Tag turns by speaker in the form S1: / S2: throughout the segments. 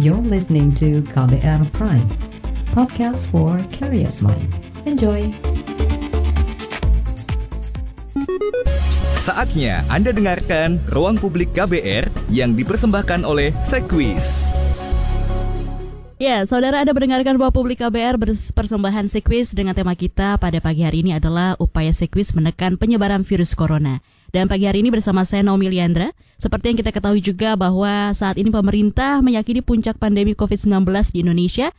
S1: You're listening to KBR Prime, podcast for curious mind. Enjoy!
S2: Saatnya Anda dengarkan Ruang Publik KBR yang dipersembahkan oleh Sekwis.
S3: Ya, saudara Anda mendengarkan Ruang Publik KBR persembahan Sekwis dengan tema kita pada pagi hari ini adalah upaya Sekwis menekan penyebaran virus corona. Dan pagi hari ini bersama saya Naomi Liandra, seperti yang kita ketahui juga bahwa saat ini pemerintah meyakini puncak pandemi COVID-19 di Indonesia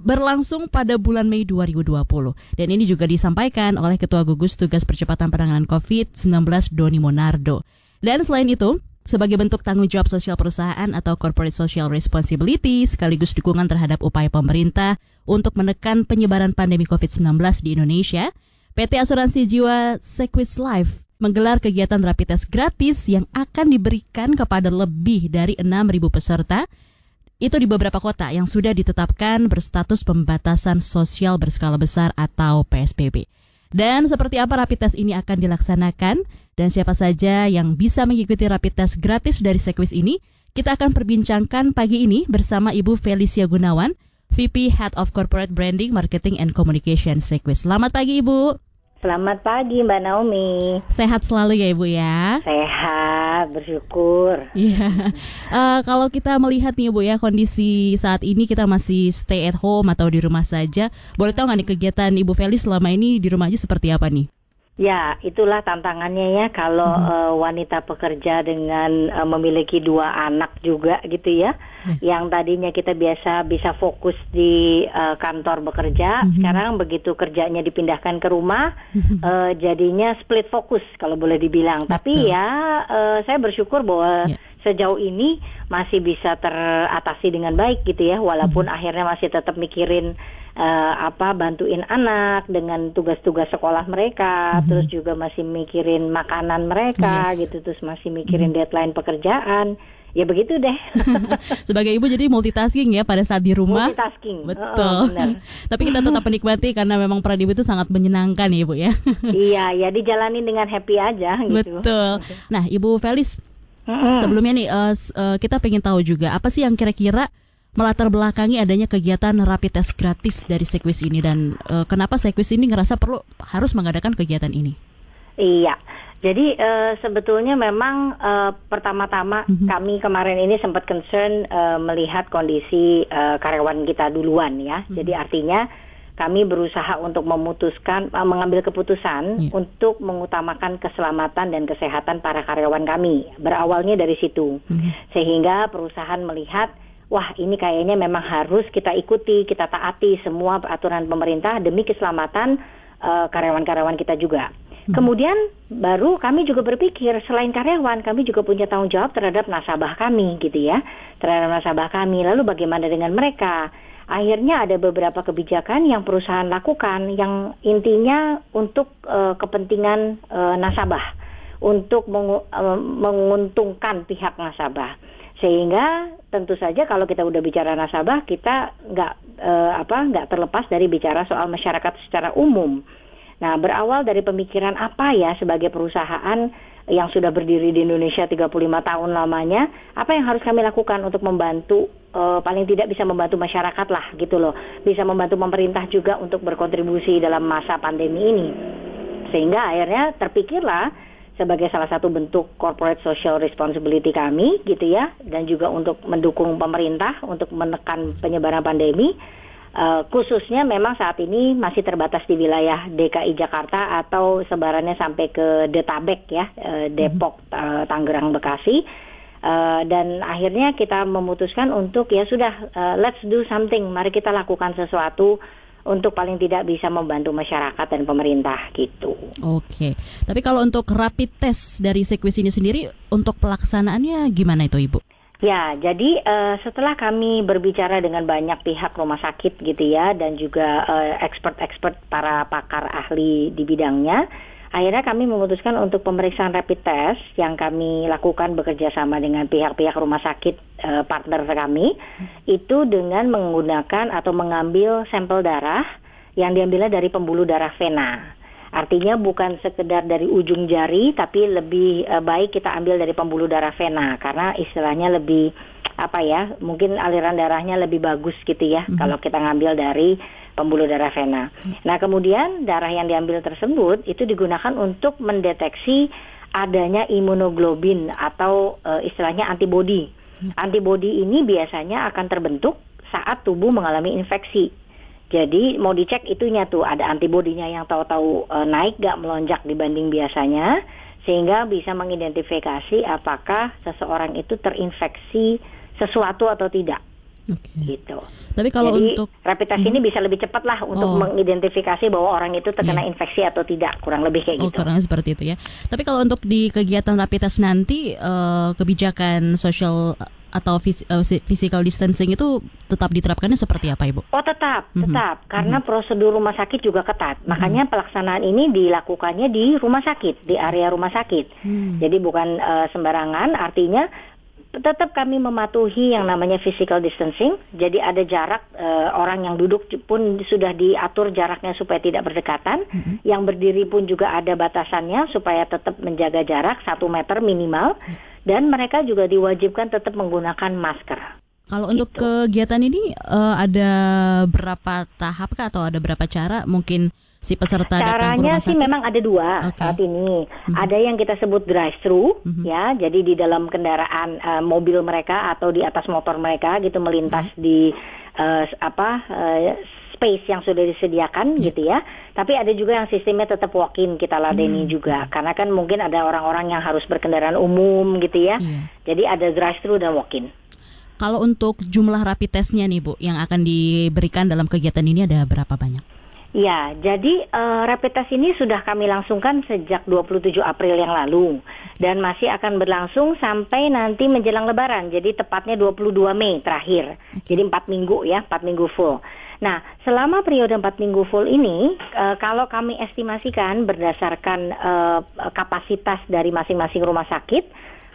S3: berlangsung pada bulan Mei 2020. Dan ini juga disampaikan oleh Ketua Gugus Tugas Percepatan Penanganan COVID-19 Doni Monardo. Dan selain itu, sebagai bentuk tanggung jawab sosial perusahaan atau corporate social responsibility sekaligus dukungan terhadap upaya pemerintah untuk menekan penyebaran pandemi COVID-19 di Indonesia, PT Asuransi Jiwa Sequis Life menggelar kegiatan rapid test gratis yang akan diberikan kepada lebih dari 6.000 peserta itu di beberapa kota yang sudah ditetapkan berstatus pembatasan sosial berskala besar atau PSBB. Dan seperti apa rapid test ini akan dilaksanakan dan siapa saja yang bisa mengikuti rapid test gratis dari Sekwis ini, kita akan perbincangkan pagi ini bersama Ibu Felicia Gunawan, VP Head of Corporate Branding, Marketing and Communication Sekwis. Selamat pagi Ibu.
S4: Selamat pagi Mbak Naomi.
S3: Sehat selalu ya Ibu ya.
S4: Sehat, bersyukur.
S3: Iya. uh, kalau kita melihat nih Ibu ya kondisi saat ini kita masih stay at home atau di rumah saja. Boleh tahu nggak nih kegiatan Ibu Felis selama ini di rumah aja seperti apa nih?
S4: Ya, itulah tantangannya ya kalau hmm. uh, wanita pekerja dengan uh, memiliki dua anak juga gitu ya. Hmm. Yang tadinya kita biasa bisa fokus di uh, kantor bekerja, hmm. sekarang begitu kerjanya dipindahkan ke rumah, hmm. uh, jadinya split fokus kalau boleh dibilang. Betul. Tapi ya uh, saya bersyukur bahwa yeah sejauh ini masih bisa teratasi dengan baik gitu ya walaupun hmm. akhirnya masih tetap mikirin uh, apa bantuin anak dengan tugas-tugas sekolah mereka hmm. terus juga masih mikirin makanan mereka yes. gitu terus masih mikirin hmm. deadline pekerjaan ya begitu deh.
S3: Sebagai ibu jadi multitasking ya pada saat di rumah.
S4: Multitasking.
S3: Betul. Uh, Tapi kita tetap menikmati karena memang peran ibu itu sangat menyenangkan ya ibu ya.
S4: iya, ya dijalani dengan happy aja
S3: gitu. Betul. Nah, Ibu Felis hmm Sebelumnya nih uh, uh, kita pengen tahu juga apa sih yang kira-kira melatar belakangi adanya kegiatan rapid test gratis dari Sekwis ini dan uh, kenapa Sekwis ini ngerasa perlu harus mengadakan kegiatan ini?
S4: Iya. Jadi uh, sebetulnya memang uh, pertama-tama mm-hmm. kami kemarin ini sempat concern uh, melihat kondisi uh, karyawan kita duluan ya. Mm-hmm. Jadi artinya kami berusaha untuk memutuskan uh, mengambil keputusan yeah. untuk mengutamakan keselamatan dan kesehatan para karyawan kami. Berawalnya dari situ. Mm-hmm. Sehingga perusahaan melihat wah ini kayaknya memang harus kita ikuti, kita taati semua aturan pemerintah demi keselamatan uh, karyawan-karyawan kita juga. Hmm. Kemudian baru kami juga berpikir selain karyawan kami juga punya tanggung jawab terhadap nasabah kami gitu ya terhadap nasabah kami lalu bagaimana dengan mereka akhirnya ada beberapa kebijakan yang perusahaan lakukan yang intinya untuk uh, kepentingan uh, nasabah untuk mengu uh, menguntungkan pihak nasabah sehingga tentu saja kalau kita udah bicara nasabah kita nggak uh, apa nggak terlepas dari bicara soal masyarakat secara umum nah berawal dari pemikiran apa ya sebagai perusahaan yang sudah berdiri di Indonesia 35 tahun lamanya, apa yang harus kami lakukan untuk membantu uh, paling tidak bisa membantu masyarakat lah gitu loh. Bisa membantu pemerintah juga untuk berkontribusi dalam masa pandemi ini. Sehingga akhirnya terpikirlah sebagai salah satu bentuk corporate social responsibility kami gitu ya dan juga untuk mendukung pemerintah untuk menekan penyebaran pandemi Uh, khususnya memang saat ini masih terbatas di wilayah DKI Jakarta atau sebarannya sampai ke Detabek ya, uh, Depok, uh, Tangerang, Bekasi. Uh, dan akhirnya kita memutuskan untuk ya sudah uh, let's do something, mari kita lakukan sesuatu untuk paling tidak bisa membantu masyarakat dan pemerintah gitu.
S3: Oke, tapi kalau untuk rapid test dari Sekwis ini sendiri untuk pelaksanaannya gimana itu Ibu?
S4: Ya, jadi uh, setelah kami berbicara dengan banyak pihak rumah sakit gitu ya dan juga uh, expert-expert para pakar ahli di bidangnya, akhirnya kami memutuskan untuk pemeriksaan rapid test yang kami lakukan bekerja sama dengan pihak-pihak rumah sakit uh, partner kami itu dengan menggunakan atau mengambil sampel darah yang diambilnya dari pembuluh darah vena. Artinya bukan sekedar dari ujung jari, tapi lebih uh, baik kita ambil dari pembuluh darah vena karena istilahnya lebih apa ya, mungkin aliran darahnya lebih bagus gitu ya mm-hmm. kalau kita ngambil dari pembuluh darah vena. Nah kemudian darah yang diambil tersebut itu digunakan untuk mendeteksi adanya imunoglobin atau uh, istilahnya antibodi. Antibodi ini biasanya akan terbentuk saat tubuh mengalami infeksi. Jadi mau dicek itunya tuh ada antibodinya yang tahu-tahu e, naik gak melonjak dibanding biasanya sehingga bisa mengidentifikasi apakah seseorang itu terinfeksi sesuatu atau tidak. Okay. Gitu.
S3: Tapi kalau Jadi, untuk
S4: rapid test ini hmm. bisa lebih cepat lah untuk oh. mengidentifikasi bahwa orang itu terkena yeah. infeksi atau tidak, kurang lebih kayak
S3: oh,
S4: gitu.
S3: Kurang seperti itu ya. Tapi kalau untuk di kegiatan rapid test nanti uh, kebijakan social atau uh, physical distancing itu tetap diterapkannya seperti apa Ibu?
S4: Oh tetap, mm -hmm. tetap karena mm -hmm. prosedur rumah sakit juga ketat. Mm -hmm. Makanya pelaksanaan ini dilakukannya di rumah sakit, di area rumah sakit. Mm. Jadi bukan uh, sembarangan, artinya tetap kami mematuhi yang namanya physical distancing. Jadi ada jarak uh, orang yang duduk pun sudah diatur jaraknya supaya tidak berdekatan. Mm -hmm. Yang berdiri pun juga ada batasannya supaya tetap menjaga jarak satu meter minimal. Mm -hmm dan mereka juga diwajibkan tetap menggunakan masker.
S3: Kalau untuk gitu. kegiatan ini uh, ada berapa tahap kah atau ada berapa cara mungkin si peserta
S4: Caranya
S3: datang ke rumah
S4: sakit? sih memang ada dua okay. saat ini. Mm-hmm. Ada yang kita sebut drive thru mm-hmm. ya, jadi di dalam kendaraan uh, mobil mereka atau di atas motor mereka gitu melintas mm-hmm. di uh, apa uh, space yang sudah disediakan yeah. gitu ya. Tapi ada juga yang sistemnya tetap walk-in kita ladeni hmm. juga. Karena kan mungkin ada orang-orang yang harus berkendaraan umum gitu ya. Yeah. Jadi ada drive-thru dan walk-in.
S3: Kalau untuk jumlah rapid testnya nih Bu, yang akan diberikan dalam kegiatan ini ada berapa banyak?
S4: Ya, jadi uh, rapid test ini sudah kami langsungkan sejak 27 April yang lalu dan masih akan berlangsung sampai nanti menjelang Lebaran. Jadi tepatnya 22 Mei terakhir. Jadi empat minggu ya, empat minggu full. Nah, selama periode empat minggu full ini, uh, kalau kami estimasikan berdasarkan uh, kapasitas dari masing-masing rumah sakit,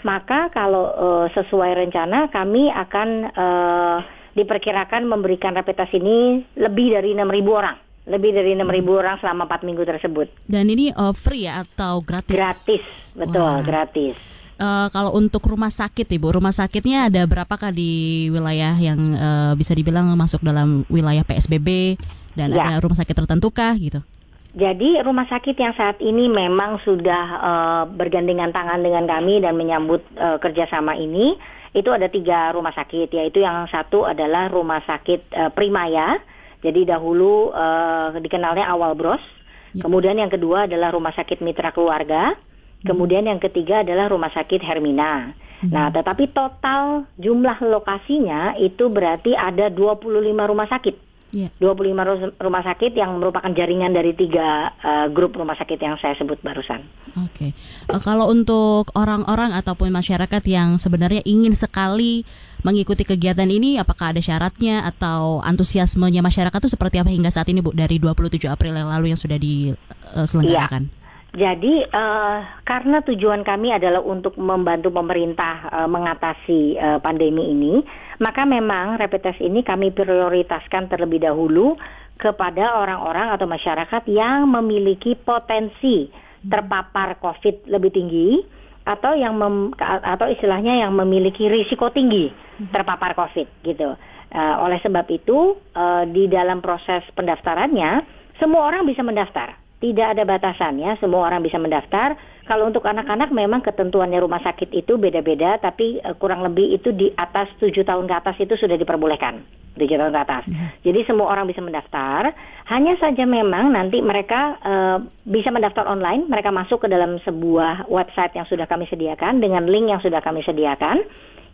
S4: maka kalau uh, sesuai rencana kami akan uh, diperkirakan memberikan rapid test ini lebih dari 6.000 orang lebih dari 6.000 hmm. orang selama 4 minggu tersebut.
S3: Dan ini uh, free ya atau gratis?
S4: Gratis, betul, Wah. gratis.
S3: Uh, kalau untuk rumah sakit ibu, rumah sakitnya ada berapakah di wilayah yang uh, bisa dibilang masuk dalam wilayah PSBB dan ya. ada rumah sakit tertentu kah gitu?
S4: Jadi rumah sakit yang saat ini memang sudah uh, bergandengan tangan dengan kami dan menyambut uh, kerjasama ini itu ada tiga rumah sakit yaitu yang satu adalah rumah sakit uh, Primaya jadi dahulu uh, dikenalnya awal bros. Ya. Kemudian yang kedua adalah rumah sakit mitra keluarga. Hmm. Kemudian yang ketiga adalah rumah sakit Hermina. Hmm. Nah, tetapi total jumlah lokasinya itu berarti ada 25 rumah sakit. Yeah. 25 rumah sakit yang merupakan jaringan dari tiga uh, grup rumah sakit yang saya sebut barusan.
S3: Oke, okay. uh, kalau untuk orang-orang ataupun masyarakat yang sebenarnya ingin sekali mengikuti kegiatan ini, apakah ada syaratnya atau antusiasmenya masyarakat itu seperti apa hingga saat ini, Bu? Dari 27 April yang lalu yang sudah diselenggarakan. Uh,
S4: jadi uh, karena tujuan kami adalah untuk membantu pemerintah uh, mengatasi uh, pandemi ini, maka memang rapid test ini kami prioritaskan terlebih dahulu kepada orang-orang atau masyarakat yang memiliki potensi terpapar COVID lebih tinggi atau yang mem, atau istilahnya yang memiliki risiko tinggi terpapar COVID gitu. Uh, oleh sebab itu uh, di dalam proses pendaftarannya semua orang bisa mendaftar tidak ada batasan ya, semua orang bisa mendaftar. Kalau untuk anak-anak memang ketentuannya rumah sakit itu beda-beda, tapi uh, kurang lebih itu di atas tujuh tahun ke atas itu sudah diperbolehkan, tujuh tahun ke atas. Ya. Jadi semua orang bisa mendaftar. Hanya saja memang nanti mereka uh, bisa mendaftar online, mereka masuk ke dalam sebuah website yang sudah kami sediakan dengan link yang sudah kami sediakan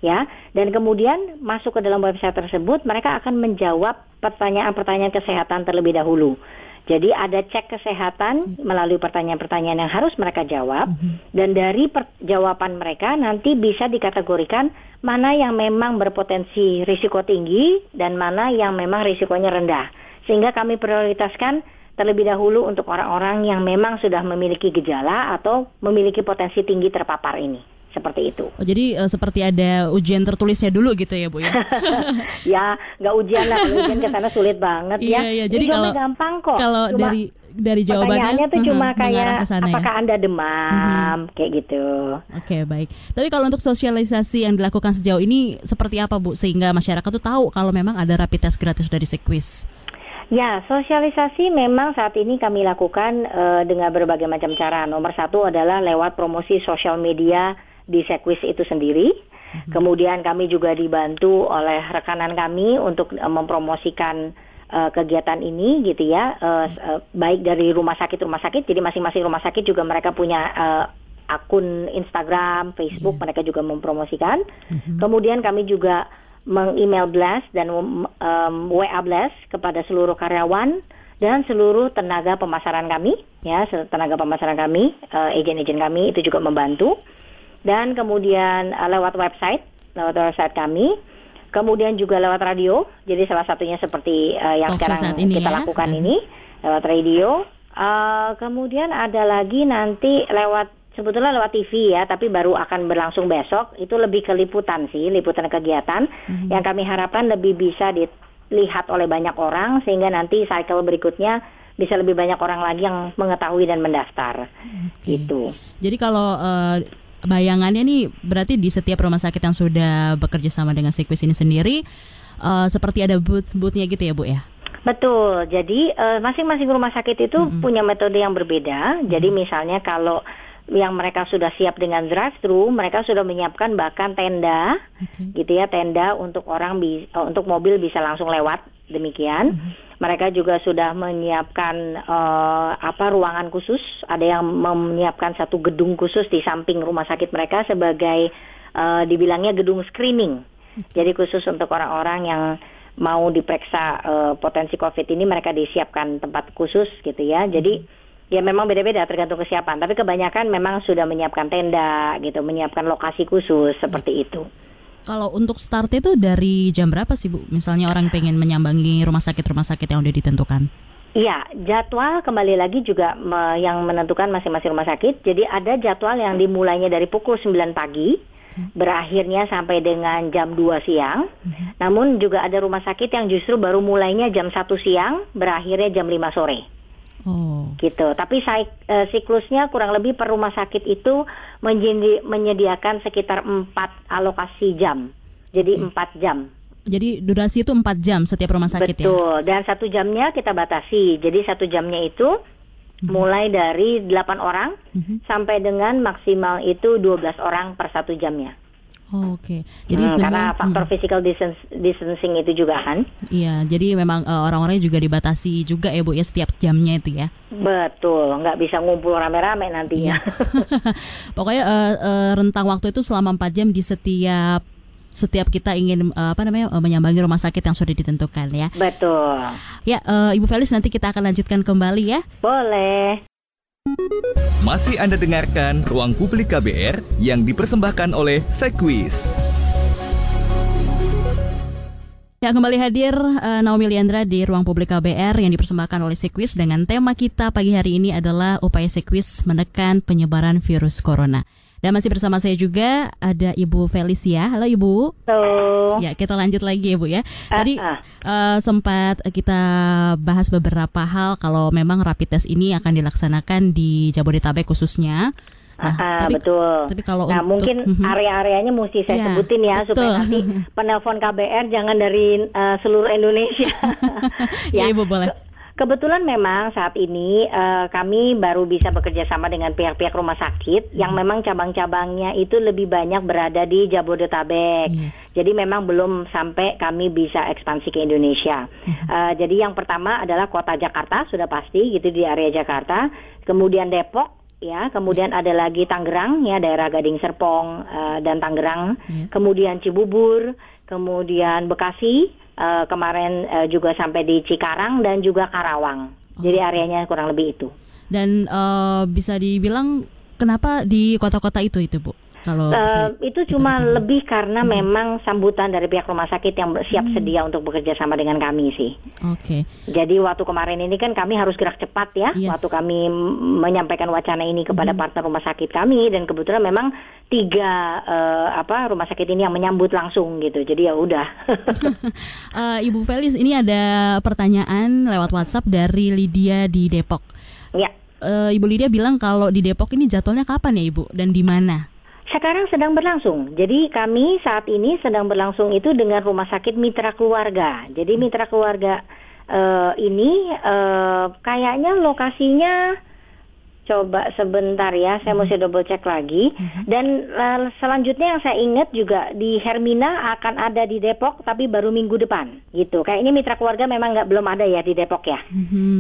S4: ya dan kemudian masuk ke dalam website tersebut mereka akan menjawab pertanyaan-pertanyaan kesehatan terlebih dahulu. Jadi ada cek kesehatan melalui pertanyaan-pertanyaan yang harus mereka jawab mm-hmm. dan dari jawaban mereka nanti bisa dikategorikan mana yang memang berpotensi risiko tinggi dan mana yang memang risikonya rendah. Sehingga kami prioritaskan terlebih dahulu untuk orang-orang yang memang sudah memiliki gejala atau memiliki potensi tinggi terpapar ini seperti itu.
S3: Oh, jadi uh, seperti ada ujian tertulisnya dulu gitu ya bu ya?
S4: ya nggak ujian lah kalau ujian ke sana sulit banget
S3: ya. Iya, iya. Jadi kalau
S4: gampang kok.
S3: Kalau Cuma, dari dari jawabannya
S4: tuh cuma
S3: mengarah
S4: kayak
S3: ke sana ya?
S4: apakah Anda demam kayak gitu.
S3: Oke baik. Tapi kalau untuk sosialisasi yang dilakukan sejauh ini seperti apa Bu sehingga masyarakat tuh tahu kalau memang ada rapid test gratis dari Sequis?
S4: Ya, sosialisasi memang saat ini kami lakukan eh, dengan berbagai macam cara. Nomor satu adalah lewat promosi sosial media di Sequis itu sendiri. Kemudian kami juga dibantu oleh rekanan kami untuk eh, mempromosikan eh, kegiatan ini gitu ya, s- eh, baik dari rumah sakit rumah sakit. Jadi masing-masing rumah sakit juga mereka punya eh, akun Instagram, Facebook, mereka juga mempromosikan. Kemudian kami juga meng-email blast dan um, um, WA blast kepada seluruh karyawan dan seluruh tenaga pemasaran kami, ya tenaga pemasaran kami, eh, agen-agen kami itu juga membantu. Dan kemudian eh, lewat website, lewat website kami, kemudian juga lewat radio. Jadi salah satunya seperti eh, yang sekarang
S3: ini
S4: kita
S3: ya.
S4: lakukan
S3: Mhm.
S4: ini lewat radio. Eh, kemudian ada lagi nanti lewat sebetulnya lewat TV ya, tapi baru akan berlangsung besok. Itu lebih ke liputan sih, liputan kegiatan yang kami harapkan lebih bisa dilihat oleh banyak orang sehingga nanti cycle berikutnya bisa lebih banyak orang lagi yang mengetahui dan mendaftar. Gitu.
S3: Jadi kalau eh, bayangannya nih berarti di setiap rumah sakit yang sudah bekerja sama dengan Sequis ini sendiri eh, seperti ada booth-boothnya gitu ya Bu ya?
S4: Betul. Jadi eh, masing-masing rumah sakit itu punya metode yang berbeda. Jadi misalnya kalau yang mereka sudah siap dengan drive-thru, mereka sudah menyiapkan bahkan tenda,
S3: Oke.
S4: gitu ya, tenda untuk orang bi- eh, untuk mobil bisa langsung lewat. Demikian. Mereka juga sudah menyiapkan eh, apa ruangan khusus. Ada yang menyiapkan satu gedung khusus di samping rumah sakit mereka sebagai eh, dibilangnya gedung screening. Jadi khusus untuk orang-orang yang mau diperiksa eh, potensi COVID ini mereka disiapkan tempat khusus gitu ya. Jadi ya memang beda-beda tergantung kesiapan. Tapi kebanyakan memang sudah menyiapkan tenda gitu, menyiapkan lokasi khusus seperti itu.
S3: Kalau untuk start itu dari jam berapa sih Bu? Misalnya orang pengen menyambangi rumah sakit-rumah sakit yang udah ditentukan.
S4: Iya, jadwal kembali lagi juga me- yang menentukan masing-masing rumah sakit. Jadi ada jadwal yang dimulainya dari pukul 9 pagi, berakhirnya sampai dengan jam 2 siang. Namun juga ada rumah sakit yang justru baru mulainya jam 1 siang, berakhirnya jam 5 sore.
S3: Oh,
S4: gitu. Tapi saik- eh, siklusnya kurang lebih per rumah sakit itu menyediakan sekitar 4 alokasi jam. Jadi 4 jam.
S3: jadi durasi itu 4 jam setiap rumah sakit ya?
S4: Betul. Dan satu jamnya kita batasi. Jadi satu jamnya itu mulai dari 8 orang
S3: Mhm.
S4: sampai dengan maksimal itu 12 orang per satu jamnya.
S3: Oh, Oke, jadi
S4: Hmm,
S3: semua
S4: karena faktor
S3: Hmm.
S4: physical distance, distancing itu juga kan.
S3: Iya, jadi memang eh, orang-orangnya juga dibatasi juga ya Bu ya setiap jamnya itu ya.
S4: Betul, nggak bisa ngumpul rame-rame nantinya.
S3: Yes. Pokoknya eh, eh, rentang waktu itu selama 4 jam di setiap setiap kita ingin apa namanya menyambangi rumah sakit yang sudah ditentukan ya.
S4: Betul.
S3: Ya, Ibu Felis nanti kita akan lanjutkan kembali ya.
S4: Boleh.
S2: Masih Anda dengarkan Ruang Publik KBR yang dipersembahkan oleh Sekwis.
S3: Ya kembali hadir eh, Naomi Liandra di ruang publik KBR yang dipersembahkan oleh Sekwis dengan tema kita pagi hari ini adalah upaya Sekwis menekan penyebaran virus corona. Dan masih bersama saya juga ada Ibu Felicia. Halo Ibu.
S4: So,
S3: Ya kita lanjut lagi ya Bu ya. Tadi
S4: ah.
S3: eh, sempat kita bahas beberapa hal kalau memang rapid test ini akan dilaksanakan di Jabodetabek khususnya. Nah,
S4: Ah,
S3: tapi
S4: betul.
S3: tapi kalau
S4: nah,
S3: untuk-
S4: mungkin
S3: Mhm.
S4: area-areanya mesti saya
S3: Ya,
S4: sebutin ya
S3: betul.
S4: supaya nanti penelpon KBR jangan dari eh, seluruh Indonesia.
S3: ya Ibu boleh.
S4: Kebetulan memang saat ini eh, kami baru bisa bekerja sama dengan pihak-pihak rumah sakit yang
S3: Mhm.
S4: memang cabang-cabangnya itu lebih banyak berada di Jabodetabek.
S3: Yes.
S4: Jadi memang belum sampai kami bisa ekspansi ke Indonesia.
S3: Mhm.
S4: Eh, jadi yang pertama adalah kota Jakarta sudah pasti gitu di area Jakarta, kemudian Depok ya, kemudian ada lagi Tangerang ya daerah Gading Serpong eh, dan Tangerang,
S3: Ya.
S4: kemudian Cibubur, kemudian Bekasi, eh, kemarin eh, juga sampai di Cikarang dan juga Karawang. Jadi areanya kurang lebih itu.
S3: Dan eh, bisa dibilang kenapa di kota-kota itu itu Bu? Kalau
S4: Uh, itu cuma
S3: kita-
S4: lebih karena memang sambutan dari pihak rumah sakit yang siap sedia untuk bekerja sama dengan kami sih.
S3: Oke.
S4: Jadi waktu kemarin ini kan kami harus gerak cepat ya,
S3: Yes.
S4: waktu kami menyampaikan wacana ini kepada partner rumah sakit kami dan kebetulan memang tiga eh, apa rumah sakit ini yang menyambut langsung gitu. Jadi ya udah.
S3: Eh, Ibu Felis, ini ada pertanyaan lewat WhatsApp dari Lydia di Depok.
S4: ya.
S3: Eh, Ibu Lydia bilang kalau di Depok ini jadwalnya kapan ya Ibu dan di mana?
S4: Sekarang sedang berlangsung. Jadi kami saat ini sedang berlangsung itu dengan rumah sakit mitra keluarga. Jadi mitra keluarga eh, ini eh, kayaknya lokasinya coba sebentar ya, saya mesti double check lagi. Dan eh, selanjutnya yang saya ingat juga di Hermina akan ada di Depok, tapi baru minggu depan gitu. Kayaknya mitra keluarga memang nggak belum ada ya di Depok ya.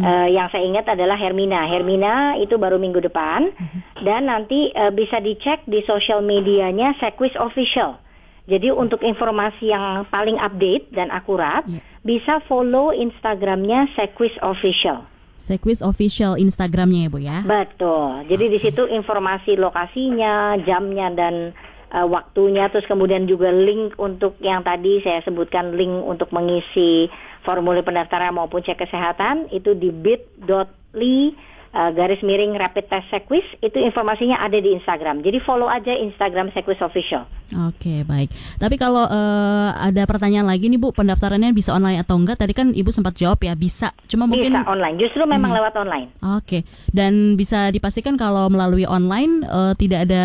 S4: Eh, yang saya ingat adalah Hermina. Hermina itu baru minggu depan dan nanti eh, bisa dicek di sosial medianya Sequis Official. Jadi untuk informasi yang paling update dan akurat
S3: Ya.
S4: bisa follow Instagramnya Sequis Official.
S3: Sequis official Instagramnya ya Bu ya.
S4: Betul. Jadi di situ informasi lokasinya, jamnya dan eh, waktunya, terus kemudian juga link untuk yang tadi saya sebutkan link untuk mengisi formulir pendaftaran maupun cek kesehatan itu di bit.ly eh, garis miring rapid test sequis itu informasinya ada di Instagram. Jadi follow aja Instagram sequis official.
S3: Oke baik. Tapi kalau eh, ada pertanyaan lagi nih Bu, pendaftarannya bisa online atau enggak? Tadi kan Ibu sempat jawab ya bisa. Cuma mungkin
S4: Bisa online. Justru memang lewat online.
S3: Oke, dan bisa dipastikan kalau melalui online eh, tidak ada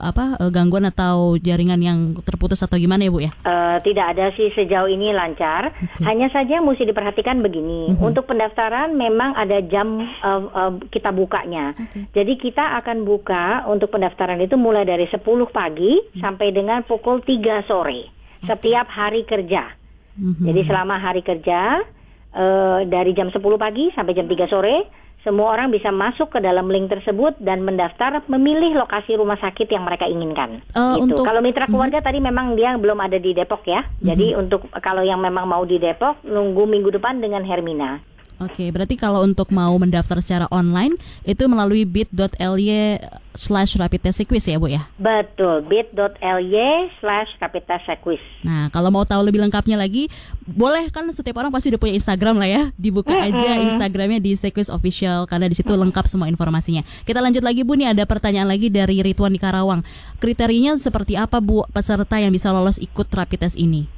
S3: apa eh, gangguan atau jaringan yang terputus atau gimana ya Bu ya?
S4: Eh, tidak ada sih sejauh ini lancar.
S3: Oke.
S4: Hanya saja mesti diperhatikan begini.
S3: Mhm.
S4: Untuk pendaftaran memang ada jam eh, eh, kita bukanya.
S3: Oke.
S4: Jadi kita akan buka untuk pendaftaran itu mulai dari 10 pagi sampai dengan pukul 3 sore setiap hari kerja.
S3: Mhm.
S4: Jadi selama hari kerja eh, dari jam 10 pagi sampai jam 3 sore semua orang bisa masuk ke dalam link tersebut dan mendaftar memilih lokasi rumah sakit yang mereka inginkan.
S3: Eh,
S4: Gitu.
S3: untuk-
S4: Kalau mitra keluarga tadi memang dia belum ada di Depok ya. Jadi untuk kalau yang memang mau di Depok nunggu minggu depan dengan Hermina.
S3: Oke, berarti kalau untuk mau mendaftar secara online itu melalui bit.ly slash rapid test sequis ya Bu ya?
S4: Betul, bit.ly slash rapid test sequis.
S3: Nah, kalau mau tahu lebih lengkapnya lagi, boleh kan setiap orang pasti udah punya Instagram lah ya. Dibuka aja Instagramnya di Sequis Official karena di situ lengkap semua informasinya. Kita lanjut lagi Bu nih ada pertanyaan lagi dari Ridwan di Karawang. Kriterianya seperti apa Bu peserta yang bisa lolos ikut rapid test ini?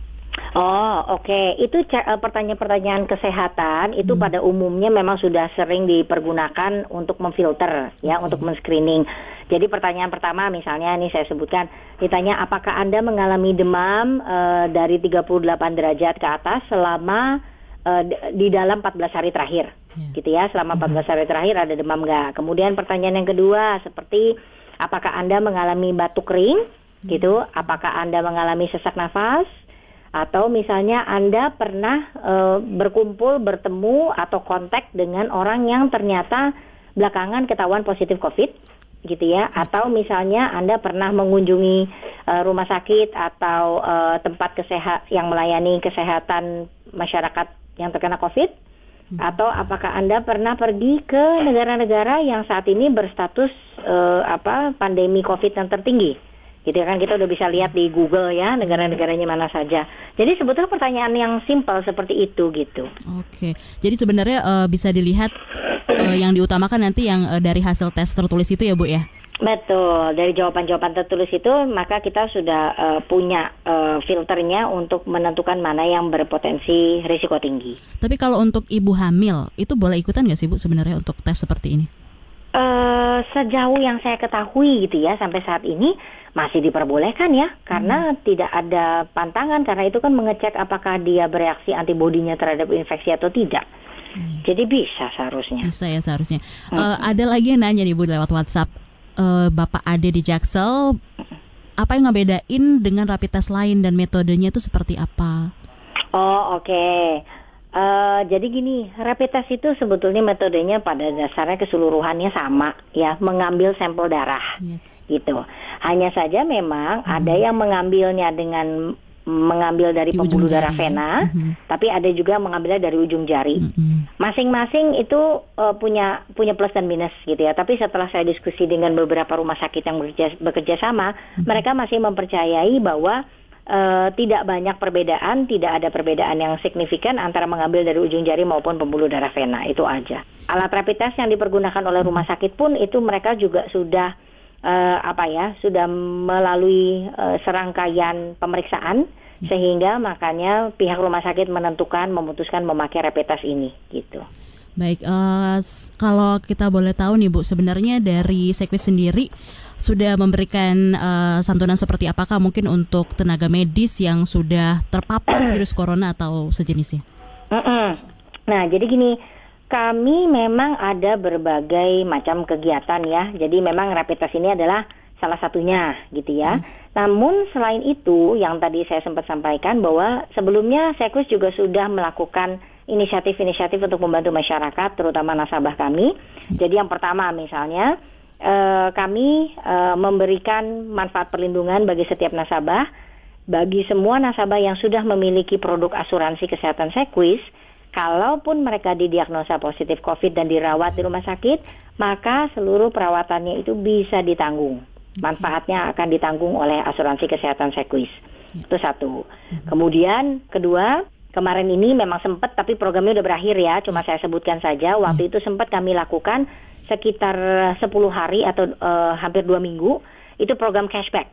S4: Oh, oke. Itu ca- eh, pertanyaan-pertanyaan kesehatan itu pada umumnya memang sudah sering dipergunakan untuk memfilter ya, untuk men-screening. Jadi pertanyaan pertama misalnya nih saya sebutkan ditanya apakah Anda mengalami demam eh, dari 38 derajat ke atas selama d- di dalam 14 hari terakhir.
S3: Ya.
S4: Gitu ya, selama 14 hari terakhir ada demam nggak? Kemudian pertanyaan yang kedua seperti apakah Anda mengalami batuk kering? Gitu, apakah Anda mengalami sesak nafas? Atau misalnya Anda pernah eh, berkumpul, bertemu atau kontak dengan orang yang ternyata belakangan ketahuan positif COVID gitu ya. Atau misalnya Anda pernah mengunjungi eh, rumah sakit atau eh, tempat kesehat yang melayani kesehatan masyarakat yang terkena COVID. Atau apakah Anda pernah pergi ke negara-negara yang saat ini berstatus eh, apa pandemi COVID yang tertinggi gitu kan kita udah bisa lihat di Google ya negara-negaranya mana saja. Jadi sebetulnya pertanyaan yang simpel seperti itu gitu.
S3: Oke, jadi sebenarnya eh, bisa dilihat eh, yang diutamakan nanti yang eh, dari hasil tes tertulis itu ya Bu ya?
S4: Betul dari jawaban-jawaban tertulis itu maka kita sudah eh, punya eh, filternya untuk menentukan mana yang berpotensi risiko tinggi.
S3: Tapi kalau untuk ibu hamil itu boleh ikutan nggak sih Bu sebenarnya untuk tes seperti ini?
S4: Eh sejauh yang saya ketahui gitu ya sampai saat ini masih diperbolehkan ya karena tidak ada pantangan karena itu kan mengecek apakah dia bereaksi antibodinya terhadap infeksi atau tidak. Jadi bisa seharusnya.
S3: Bisa ya seharusnya. Eh, ada lagi yang nanya nih Bu lewat WhatsApp. Eh, Bapak Ade di Jaksel, apa yang ngebedain dengan rapid test lain dan metodenya itu seperti apa?
S4: Oh oke. Eh, jadi gini, rapid test itu sebetulnya metodenya pada dasarnya keseluruhannya sama ya, mengambil sampel darah
S3: Yes.
S4: gitu. Hanya saja memang ada yang mengambilnya dengan mengambil dari pembuluh darah
S3: ya.
S4: vena,
S3: Mhm.
S4: tapi ada juga mengambilnya dari ujung jari.
S3: Mm-mm.
S4: masing-masing itu uh, punya punya plus dan minus gitu ya. Tapi setelah saya diskusi dengan beberapa rumah sakit yang bekerja, bekerja sama, hmm. mereka masih mempercayai bahwa uh, tidak banyak perbedaan, tidak ada perbedaan yang signifikan antara mengambil dari ujung jari maupun pembuluh darah vena itu aja. Alat rapid test yang dipergunakan oleh rumah sakit pun itu mereka juga sudah uh, apa ya, sudah melalui uh, serangkaian pemeriksaan sehingga makanya pihak rumah sakit menentukan memutuskan memakai rapid test ini gitu.
S3: Baik, uh, kalau kita boleh tahu nih Bu, sebenarnya dari Sekwis sendiri sudah memberikan uh, santunan seperti apakah mungkin untuk tenaga medis yang sudah terpapar virus corona atau sejenisnya?
S4: Nah, jadi gini, kami memang ada berbagai macam kegiatan ya. Jadi memang rapid test ini adalah salah satunya gitu ya. Yes. Namun selain itu yang tadi saya sempat sampaikan bahwa sebelumnya Sekus juga sudah melakukan inisiatif-inisiatif untuk membantu masyarakat terutama nasabah kami. Jadi yang pertama misalnya eh, kami eh, memberikan manfaat perlindungan bagi setiap nasabah bagi semua nasabah yang sudah memiliki produk asuransi kesehatan Sequis Kalaupun mereka didiagnosa positif COVID dan dirawat di rumah sakit, maka seluruh perawatannya itu bisa ditanggung manfaatnya akan ditanggung oleh asuransi kesehatan Sequis. Ya. Itu satu. Mhm. Kemudian kedua, kemarin ini memang sempat tapi programnya udah berakhir ya, cuma saya sebutkan saja. Waktu ya. itu sempat kami lakukan sekitar 10 hari atau uh, hampir dua minggu itu program cashback.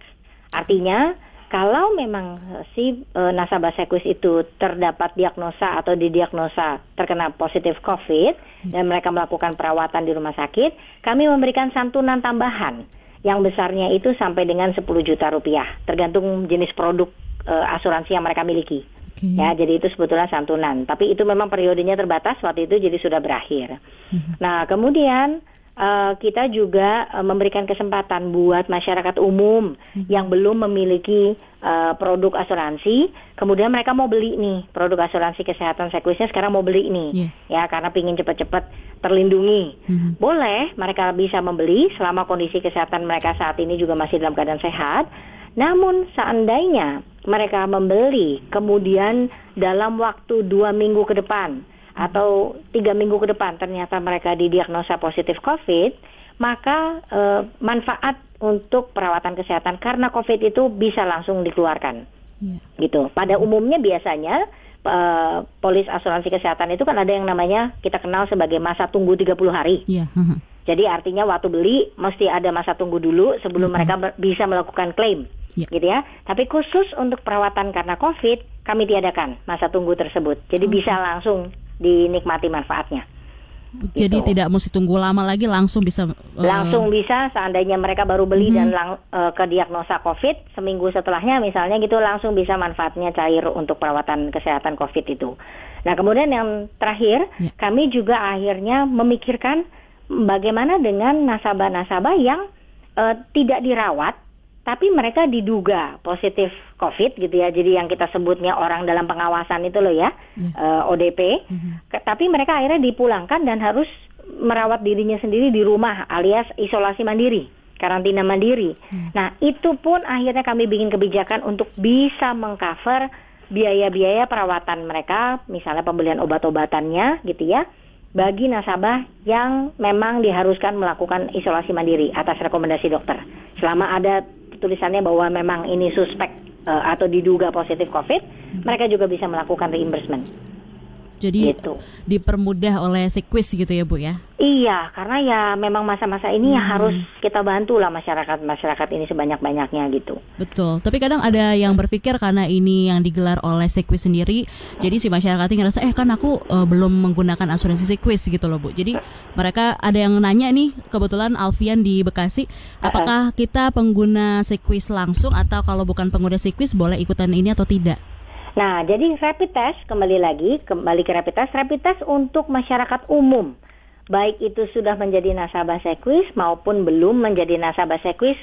S4: Artinya kalau memang si e, nasabah Sequis itu terdapat diagnosa atau didiagnosa terkena positif COVID hmm. dan mereka melakukan perawatan di rumah sakit, kami memberikan santunan tambahan yang besarnya itu sampai dengan 10 juta rupiah, tergantung jenis produk uh, asuransi yang mereka miliki. Okay. Ya, jadi itu sebetulnya santunan. Tapi itu memang periodenya terbatas waktu itu, jadi sudah berakhir. Uh-huh. Nah, kemudian uh, kita juga uh, memberikan kesempatan buat masyarakat umum uh-huh. yang belum memiliki uh, produk asuransi, kemudian mereka mau beli nih produk asuransi kesehatan sekuisnya sekarang mau beli nih, yeah. ya karena pingin cepat-cepat terlindungi. Mm-hmm. Boleh mereka bisa membeli selama kondisi kesehatan mereka saat ini juga masih dalam keadaan sehat. Namun seandainya mereka membeli kemudian dalam waktu dua minggu ke depan atau tiga minggu ke depan ternyata mereka didiagnosa positif COVID, maka eh, manfaat untuk perawatan kesehatan karena COVID itu bisa langsung dikeluarkan. Yeah. Gitu. Pada umumnya biasanya uh, polis asuransi kesehatan itu kan ada yang namanya kita kenal sebagai masa tunggu 30 hari. Yeah. Uh-huh. Jadi artinya waktu beli mesti ada masa tunggu dulu sebelum uh-huh. mereka bisa melakukan klaim. Yeah. Gitu ya. Tapi khusus untuk perawatan karena Covid kami tiadakan masa tunggu tersebut. Jadi okay. bisa langsung dinikmati manfaatnya.
S3: Jadi gitu. tidak mesti tunggu lama lagi langsung bisa uh...
S4: langsung bisa seandainya mereka baru beli mm -hmm. dan lang, uh, ke diagnosa COVID seminggu setelahnya misalnya gitu langsung bisa manfaatnya cair untuk perawatan kesehatan COVID itu. Nah kemudian yang terakhir yeah. kami juga akhirnya memikirkan bagaimana dengan nasabah-nasabah yang uh, tidak dirawat tapi mereka diduga positif COVID gitu ya. Jadi yang kita sebutnya orang dalam pengawasan itu loh ya, yeah. uh, ODP. Mm-hmm. Tapi mereka akhirnya dipulangkan dan harus merawat dirinya sendiri di rumah alias isolasi mandiri, karantina mandiri. Mm. Nah, itu pun akhirnya kami bikin kebijakan untuk bisa mengcover biaya-biaya perawatan mereka, misalnya pembelian obat-obatannya gitu ya bagi nasabah yang memang diharuskan melakukan isolasi mandiri atas rekomendasi dokter. Selama ada tulisannya bahwa memang ini suspek uh, atau diduga positif COVID, hmm. mereka juga bisa melakukan reimbursement.
S3: Jadi gitu. dipermudah oleh Sequis gitu ya Bu ya?
S4: Iya, karena ya memang masa-masa ini ya hmm. ya harus kita bantu lah masyarakat masyarakat ini sebanyak-banyaknya gitu.
S3: Betul. Tapi kadang ada yang berpikir karena ini yang digelar oleh Sequis sendiri, jadi si masyarakat ini ngerasa eh kan aku uh, belum menggunakan asuransi Sequis gitu loh Bu. Jadi mereka ada yang nanya nih, kebetulan Alfian di Bekasi, apakah kita pengguna Sequis langsung atau kalau bukan pengguna Sequis boleh ikutan ini atau tidak?
S4: Nah, jadi rapid test kembali lagi kembali ke rapid test, rapid test untuk masyarakat umum. Baik itu sudah menjadi nasabah Sequis maupun belum menjadi nasabah Sequis,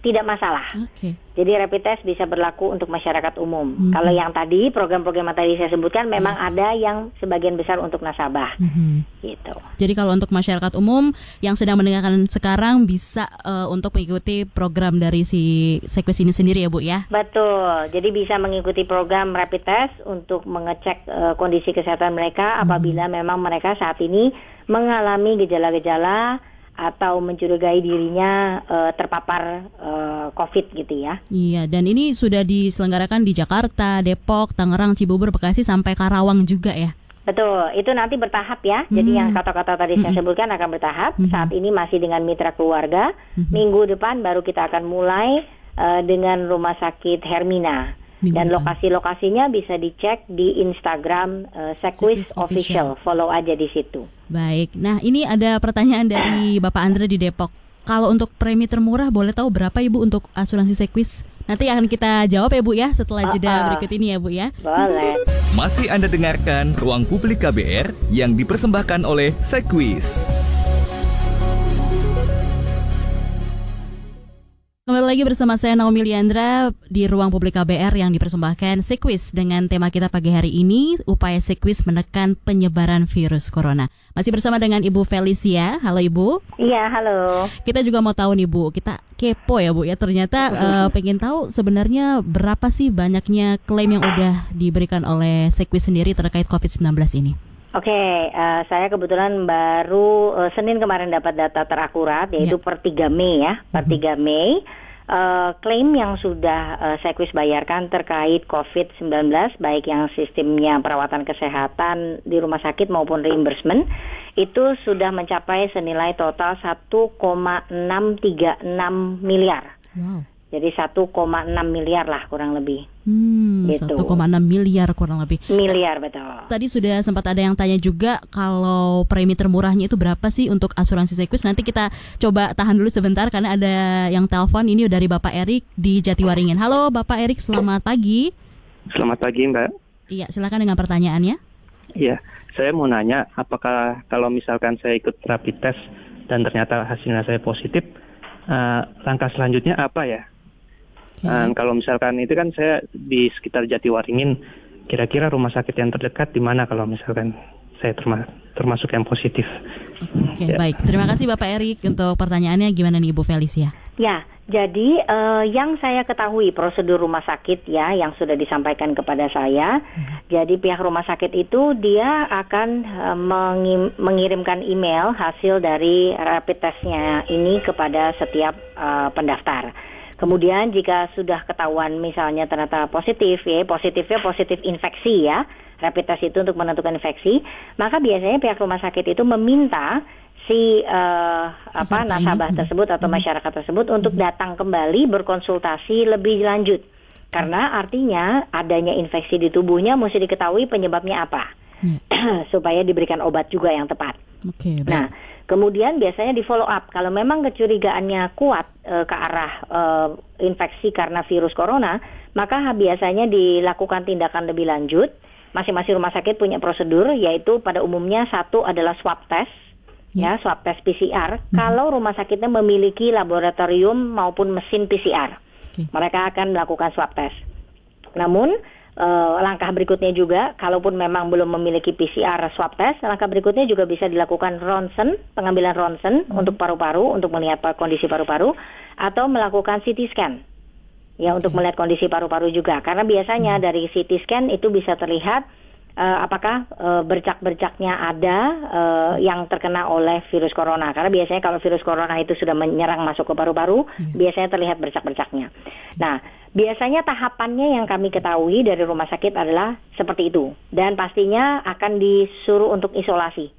S4: tidak masalah.
S3: Oke.
S4: Jadi rapid test bisa berlaku untuk masyarakat umum.
S3: Mhm.
S4: Kalau yang tadi program-program yang tadi saya sebutkan memang
S3: Yes.
S4: ada yang sebagian besar untuk nasabah
S3: Mhm.
S4: gitu.
S3: Jadi kalau untuk masyarakat umum yang sedang mendengarkan sekarang bisa eh, untuk mengikuti program dari si Sequis ini sendiri ya Bu ya.
S4: Betul. Jadi bisa mengikuti program rapid test untuk mengecek eh, kondisi kesehatan mereka apabila memang mereka saat ini mengalami gejala-gejala atau mencurigai dirinya eh, terpapar eh, COVID gitu ya.
S3: Iya, dan ini sudah diselenggarakan di Jakarta, Depok, Tangerang, Cibubur, Bekasi sampai Karawang juga ya.
S4: Betul, itu nanti bertahap ya. Jadi
S3: Hmm.
S4: yang kata-kata tadi saya sebutkan akan bertahap.
S3: Mhm.
S4: Saat ini masih dengan mitra keluarga.
S3: Mhm.
S4: Minggu depan baru kita akan mulai eh, dengan rumah sakit Hermina.
S3: Minggu
S4: Dan lokasi-lokasinya bisa dicek di Instagram eh, Sequis
S3: Sequis Official.
S4: Official. Follow aja di situ.
S3: Baik. Nah, ini ada pertanyaan dari Bapak Andre di Depok. Kalau untuk premi termurah boleh tahu berapa Ibu untuk asuransi Sequis? Nanti akan kita jawab ya Bu ya setelah jeda
S4: Ah, ah.
S3: berikut ini ya Bu ya.
S4: Boleh.
S2: Masih Anda dengarkan Ruang Publik KBR yang dipersembahkan oleh Sekwis.
S3: Kembali lagi bersama saya Naomi Liandra di ruang publik KBR yang dipersembahkan Sequis dengan tema kita pagi hari ini upaya Sequis menekan penyebaran virus corona. Masih bersama dengan Ibu Felicia. Halo Ibu.
S4: Iya, halo.
S3: Kita juga mau tahu nih Bu, kita kepo ya Bu ya. Ternyata eh, pengen tahu sebenarnya berapa sih banyaknya klaim yang udah diberikan oleh Sequis sendiri terkait COVID-19 ini?
S4: Oke, eh, saya kebetulan baru eh, Senin kemarin dapat data terakurat yaitu
S3: Ya.
S4: per 3 Mei ya, per
S3: Mhm.
S4: 3 Mei eh, klaim yang sudah eh, Sequis bayarkan terkait COVID-19 baik yang sistemnya perawatan kesehatan di rumah sakit maupun reimbursement itu sudah mencapai senilai total 1,636 miliar.
S3: Wow.
S4: Jadi 1,6 miliar lah kurang lebih.
S3: Hmm,
S4: Gitu.
S3: 1,6 miliar kurang lebih.
S4: Miliar betul.
S3: Tadi sudah sempat ada yang tanya juga kalau premi termurahnya itu berapa sih untuk asuransi Sequis. Nanti kita coba tahan dulu sebentar karena ada yang telepon ini dari Bapak Erik di Jatiwaringin. Halo Bapak Erik, selamat pagi.
S5: Selamat pagi Mbak.
S3: Iya, silakan dengan pertanyaannya.
S5: Iya, saya mau nanya apakah kalau misalkan saya ikut rapid test dan ternyata hasilnya saya positif, eh, langkah selanjutnya apa ya?
S3: Oke.
S5: Eh, kalau misalkan itu kan saya di sekitar Jatiwaringin, kira-kira rumah sakit yang terdekat di mana kalau misalkan saya terma- termasuk yang positif?
S3: Oke,
S5: ya.
S3: baik. Terima kasih Bapak Erik untuk pertanyaannya. Gimana nih Ibu Felicia?
S4: Ya, jadi eh, yang saya ketahui prosedur rumah sakit ya yang sudah disampaikan kepada saya. Jadi pihak rumah sakit itu dia akan eh, mengi- mengirimkan email hasil dari rapid testnya ini kepada setiap eh, pendaftar. Kemudian jika sudah ketahuan misalnya ternyata positif ya, positifnya positif infeksi ya, rapid test itu untuk menentukan infeksi, maka biasanya pihak rumah sakit itu meminta si eh, apa nasabah
S3: mhm.
S4: tersebut atau
S3: Mhm.
S4: masyarakat tersebut untuk datang kembali berkonsultasi lebih lanjut. Karena artinya adanya infeksi di tubuhnya mesti diketahui penyebabnya apa.
S3: Ya.
S4: supaya diberikan obat juga yang tepat.
S3: Oke, baik.
S4: Nah, kemudian biasanya di follow up kalau memang kecurigaannya kuat eh, ke arah eh, infeksi karena virus corona, maka biasanya dilakukan tindakan lebih lanjut. Masing-masing rumah sakit punya prosedur yaitu pada umumnya satu adalah swab test
S3: Ya.
S4: ya, swab test PCR. Kalau rumah sakitnya memiliki laboratorium maupun mesin PCR,
S3: Oke.
S4: mereka akan melakukan swab test. Namun eh, langkah berikutnya juga, kalaupun memang belum memiliki PCR swab test, langkah berikutnya juga bisa dilakukan ronsen, pengambilan ronsen untuk paru-paru untuk melihat kondisi paru-paru, atau melakukan CT scan. Ya untuk melihat kondisi paru-paru juga, karena biasanya dari CT scan itu bisa terlihat eh, apakah eh, bercak-bercaknya ada eh, yang terkena oleh virus corona. Karena biasanya kalau virus corona itu sudah menyerang masuk ke paru-paru, biasanya terlihat bercak-bercaknya. Nah, biasanya tahapannya yang kami ketahui dari rumah sakit adalah seperti itu, dan pastinya akan disuruh untuk isolasi.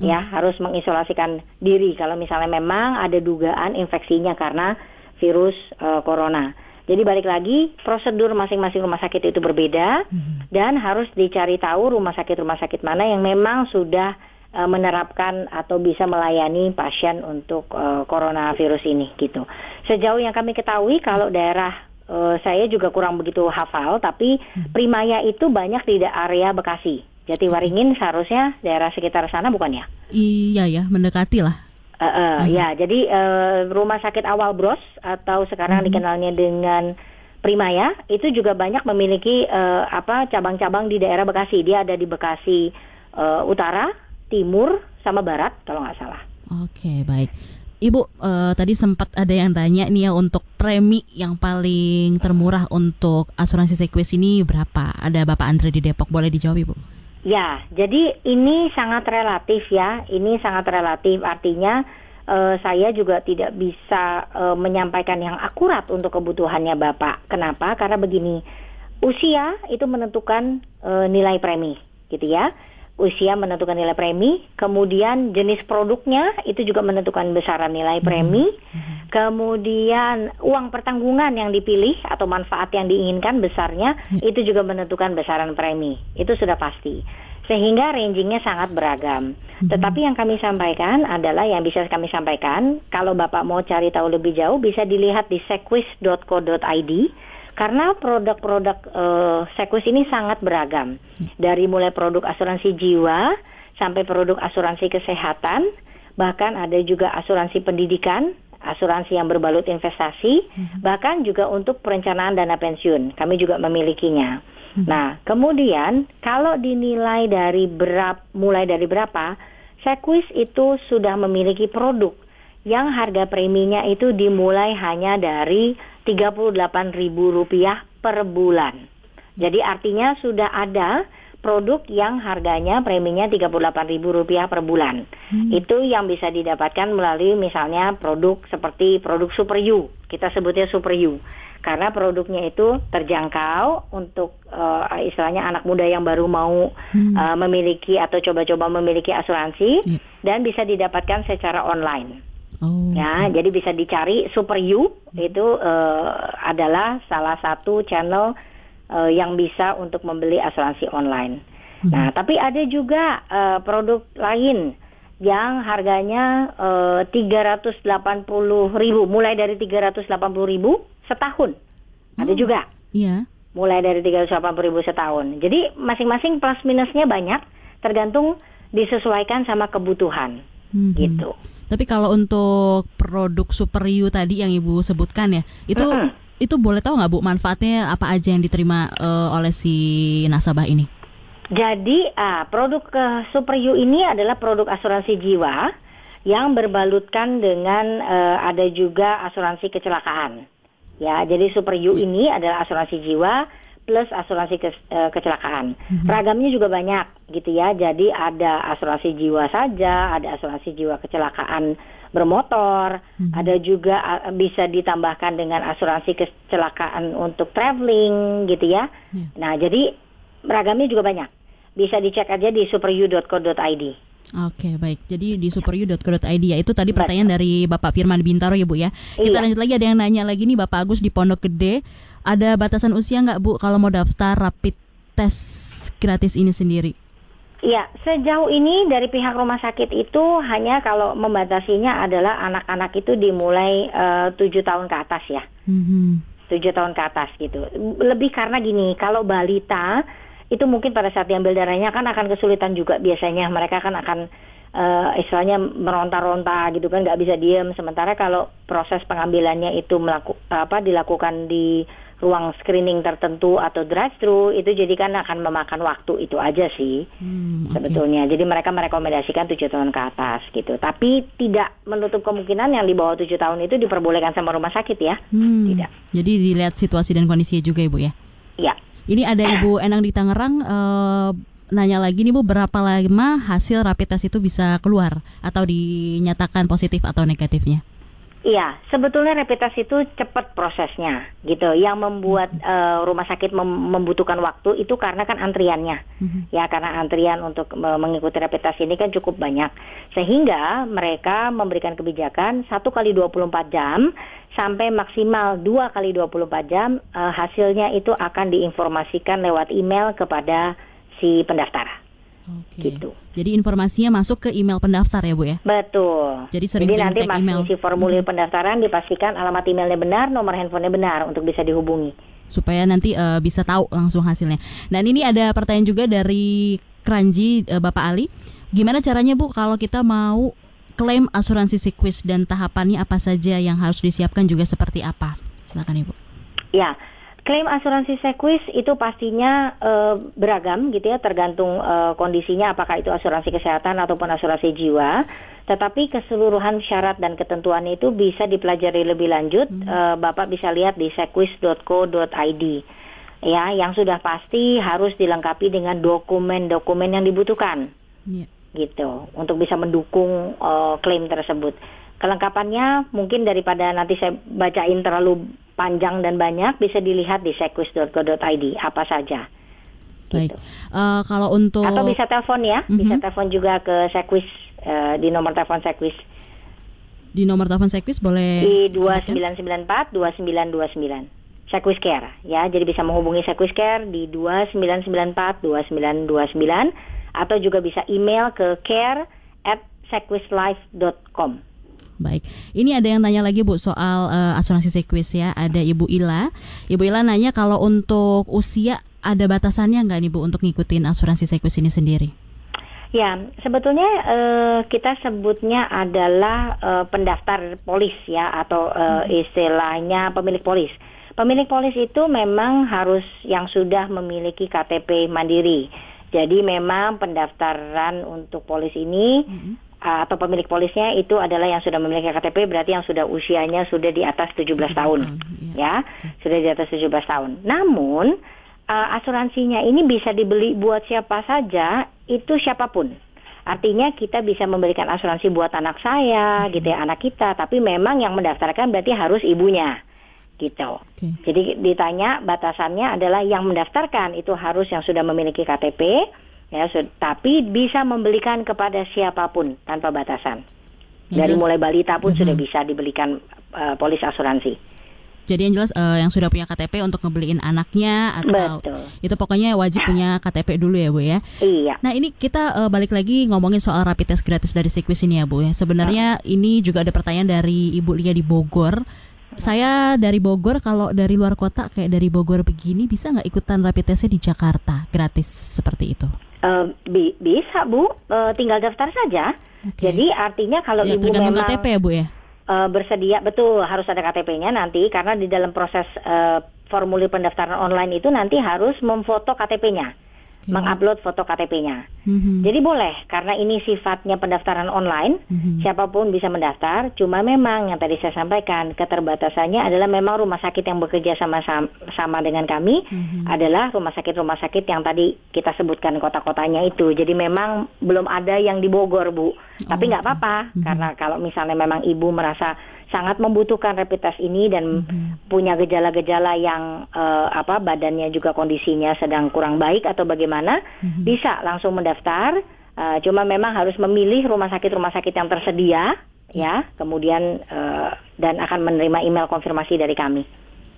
S4: Ya, harus mengisolasikan diri kalau misalnya memang ada dugaan infeksinya karena virus eh, corona. Jadi balik lagi prosedur masing-masing rumah sakit itu berbeda dan harus dicari tahu rumah sakit-rumah sakit mana yang memang sudah eh, menerapkan atau bisa melayani pasien untuk eh, coronavirus ini gitu. Sejauh yang kami ketahui kalau daerah eh, saya juga kurang begitu hafal tapi Primaya itu banyak di area Bekasi. Jatiwaringin seharusnya daerah sekitar sana bukan ya?
S3: Iya ya, mendekati lah.
S4: Uh, uh, Ya, jadi uh, rumah sakit awal Bros atau sekarang
S3: Mhm.
S4: dikenalnya dengan Primaya itu juga banyak memiliki uh, apa cabang-cabang di daerah Bekasi. Dia ada di Bekasi uh, Utara, Timur, sama Barat kalau nggak salah.
S3: Oke, baik. Ibu eh, tadi sempat ada yang tanya nih ya untuk premi yang paling termurah untuk asuransi Sequis ini berapa? Ada Bapak Andre di Depok, boleh dijawab Ibu?
S4: Ya, jadi ini sangat relatif ya. Ini sangat relatif artinya eh, saya juga tidak bisa eh, menyampaikan yang akurat untuk kebutuhannya Bapak. Kenapa? Karena begini, usia itu menentukan eh, nilai premi, gitu ya. Usia menentukan nilai premi, kemudian jenis produknya itu juga menentukan besaran nilai premi, kemudian uang pertanggungan yang dipilih atau manfaat yang diinginkan besarnya itu juga menentukan besaran premi. Itu sudah pasti. Sehingga rangingnya sangat beragam. Tetapi yang kami sampaikan adalah yang bisa kami sampaikan, kalau Bapak mau cari tahu lebih jauh bisa dilihat di sequis.co.id karena produk-produk eh, Sequis ini sangat beragam. Dari mulai produk asuransi jiwa sampai produk asuransi kesehatan, bahkan ada juga asuransi pendidikan, asuransi yang berbalut investasi, bahkan juga untuk perencanaan dana pensiun. Kami juga memilikinya. Nah, kemudian kalau dinilai dari berapa mulai dari berapa, Sequis itu sudah memiliki produk yang harga preminya itu dimulai hanya dari Rp38.000 per bulan. Jadi artinya sudah ada produk yang harganya preminya Rp38.000 per bulan. Itu yang bisa didapatkan melalui misalnya produk seperti produk Super U. Kita sebutnya Super U. Karena produknya itu terjangkau untuk eh, istilahnya anak muda yang baru mau eh, memiliki atau coba-coba memiliki asuransi
S3: Ya.
S4: dan bisa didapatkan secara online.
S3: Oh.
S4: Ya, jadi bisa dicari Super U itu eh, adalah salah satu channel eh, yang bisa untuk membeli asuransi online. Nah, tapi ada juga eh, produk lain yang harganya eh, 380.000 mulai dari 380.000 setahun. Ada juga
S3: Iya.
S4: mulai dari 380.000 setahun. Jadi masing-masing plus minusnya banyak tergantung disesuaikan sama kebutuhan
S3: Mhm.
S4: gitu.
S3: Tapi kalau untuk produk Super U tadi yang Ibu sebutkan ya, itu
S4: Mm-mm.
S3: itu boleh tahu nggak Bu manfaatnya apa aja yang diterima eh, oleh si nasabah ini?
S4: Jadi ah, produk eh, Super U ini adalah produk asuransi jiwa yang berbalutkan dengan eh, ada juga asuransi kecelakaan. Ya, jadi Super U ini adalah asuransi jiwa plus asuransi kes- eh, kecelakaan. Ragamnya juga banyak gitu ya. Jadi ada asuransi jiwa saja, ada asuransi jiwa kecelakaan bermotor, ada juga ah, bisa ditambahkan dengan asuransi kecelakaan untuk traveling gitu ya.
S3: Ya.
S4: Nah, jadi ragamnya juga banyak. Bisa dicek aja di superu.co.id.
S3: Oke baik, jadi di superu.co.id ya itu tadi pertanyaan dari Bapak Firman Bintaro ya Bu ya. Kita
S4: Iya.
S3: lanjut lagi ada yang nanya lagi nih Bapak Agus di Pondok Gede, ada batasan usia nggak Bu kalau mau daftar rapid test gratis ini sendiri?
S4: Iya, sejauh ini dari pihak rumah sakit itu hanya kalau membatasinya adalah anak-anak itu dimulai eh, tujuh tahun ke atas ya.
S3: Mhm.
S4: tujuh tahun ke atas gitu. Lebih karena gini, kalau balita itu mungkin pada saat diambil darahnya kan akan kesulitan juga biasanya mereka kan akan eh, istilahnya meronta-ronta gitu kan nggak bisa diem. Sementara kalau proses pengambilannya itu melaku, apa dilakukan di ruang screening tertentu atau drive thru itu jadi kan akan memakan waktu itu aja sih
S3: Hmm, oke.
S4: sebetulnya. Jadi mereka merekomendasikan tujuh tahun ke atas gitu. Tapi tidak menutup kemungkinan yang di bawah tujuh tahun itu diperbolehkan sama rumah sakit ya.
S3: Hmm,
S4: Tidak.
S3: Jadi dilihat situasi dan kondisinya juga Ibu ya.
S4: Ya.
S3: Ini ada Ibu Enang di Tangerang eh, nanya lagi nih Bu berapa lama hasil rapid test itu bisa keluar atau dinyatakan positif atau negatifnya?
S4: Iya, sebetulnya rapid test itu cepat prosesnya, gitu. Yang membuat eh, rumah sakit mem- membutuhkan waktu itu karena kan antriannya,
S3: Mhm.
S4: ya karena antrian untuk me- mengikuti rapid test ini kan cukup banyak, sehingga mereka memberikan kebijakan satu kali 24 jam sampai maksimal dua kali 24 jam eh, hasilnya itu akan diinformasikan lewat email kepada si pendaftar,
S3: Oke.
S4: gitu.
S3: Jadi informasinya masuk ke email pendaftar ya Bu ya?
S4: Betul.
S3: Jadi sering
S4: Jadi nanti
S3: cek email.
S4: isi formulir pendaftaran dipastikan alamat emailnya benar, nomor handphonenya benar untuk bisa dihubungi.
S3: supaya nanti eh, bisa tahu langsung hasilnya. Dan ini ada pertanyaan juga dari Kranji eh, Bapak Ali. Gimana caranya Bu kalau kita mau klaim asuransi Sequis dan tahapannya apa saja yang harus disiapkan juga seperti apa? Silakan Ibu.
S4: Ya, klaim asuransi Sequis itu pastinya uh, beragam gitu ya, tergantung uh, kondisinya apakah itu asuransi kesehatan ataupun asuransi jiwa. Tetapi keseluruhan syarat dan ketentuan itu bisa dipelajari lebih lanjut. Hmm. Uh, Bapak bisa lihat di sequis.co.id. Ya, yang sudah pasti harus dilengkapi dengan dokumen-dokumen yang dibutuhkan. Yeah. Gitu, untuk bisa mendukung uh, klaim tersebut. Kelengkapannya mungkin daripada nanti saya bacain terlalu panjang dan banyak bisa dilihat di sequis.co.id apa saja.
S3: Baik. Gitu. Uh, kalau untuk
S4: atau bisa telepon ya, mm -hmm. bisa telepon juga ke Sequis uh, di nomor telepon Sequis.
S3: Di nomor telepon Sequis boleh
S4: di dua sembilan sembilan empat dua sembilan dua sembilan. Sequis Care ya, jadi bisa menghubungi Sequis Care di dua sembilan sembilan empat dua sembilan dua sembilan atau juga bisa email ke care at sequislife.com.
S3: Baik, ini ada yang tanya lagi Bu soal uh, asuransi sekuis ya. Ada Ibu Ila. Ibu Ila nanya kalau untuk usia ada batasannya nggak nih Bu untuk ngikutin asuransi sekuis ini sendiri?
S4: Ya, sebetulnya uh, kita sebutnya adalah uh, pendaftar polis ya atau uh, istilahnya pemilik polis. Pemilik polis itu memang harus yang sudah memiliki KTP mandiri. Jadi memang pendaftaran untuk polis ini mm -hmm atau pemilik polisnya itu adalah yang sudah memiliki KTP berarti yang sudah usianya sudah di atas 17, 17 tahun, tahun ya. ya sudah di atas 17 tahun. Namun uh, asuransinya ini bisa dibeli buat siapa saja itu siapa pun. Artinya kita bisa memberikan asuransi buat anak saya, hmm. gitu ya, anak kita. Tapi memang yang mendaftarkan berarti harus ibunya, gitu. Okay. Jadi ditanya batasannya adalah yang mendaftarkan itu harus yang sudah memiliki KTP, ya tapi bisa membelikan kepada siapa pun tanpa batasan dari mulai balita pun mm -hmm. sudah bisa dibelikan uh, polis asuransi
S3: jadi yang jelas uh, yang sudah punya KTP untuk ngebeliin anaknya atau Betul. itu pokoknya wajib punya KTP dulu ya Bu ya.
S4: Iya.
S3: Nah, ini kita uh, balik lagi ngomongin soal rapid test gratis dari Sequis ini ya Bu ya. Sebenarnya ini juga ada pertanyaan dari Ibu Lia di Bogor. Saya dari Bogor, kalau dari luar kota kayak dari Bogor begini bisa nggak ikutan rapid testnya di Jakarta gratis seperti itu?
S4: Uh, bi bisa bu, uh, tinggal daftar saja. Okay. Jadi artinya kalau ya, ibu memang
S3: KTP ya bu ya.
S4: Uh, bersedia betul harus ada KTP-nya nanti karena di dalam proses uh, formulir pendaftaran online itu nanti harus memfoto KTP-nya okay. mengupload foto KTP-nya. Mm-hmm. Jadi boleh karena ini sifatnya pendaftaran online, mm-hmm. siapa pun bisa mendaftar. Cuma memang yang tadi saya sampaikan keterbatasannya adalah memang rumah sakit yang bekerja sama sama dengan kami mm-hmm. adalah rumah sakit rumah sakit yang tadi kita sebutkan kota-kotanya itu. Jadi memang belum ada yang di Bogor bu. Tapi oh, nggak apa-apa mm-hmm. karena kalau misalnya memang ibu merasa sangat membutuhkan rapid test ini dan mm-hmm. punya gejala-gejala yang uh, apa badannya juga kondisinya sedang kurang baik atau bagaimana mm-hmm. bisa langsung mendaftar uh, cuma memang harus memilih rumah sakit rumah sakit yang tersedia ya kemudian uh, dan akan menerima email konfirmasi dari kami.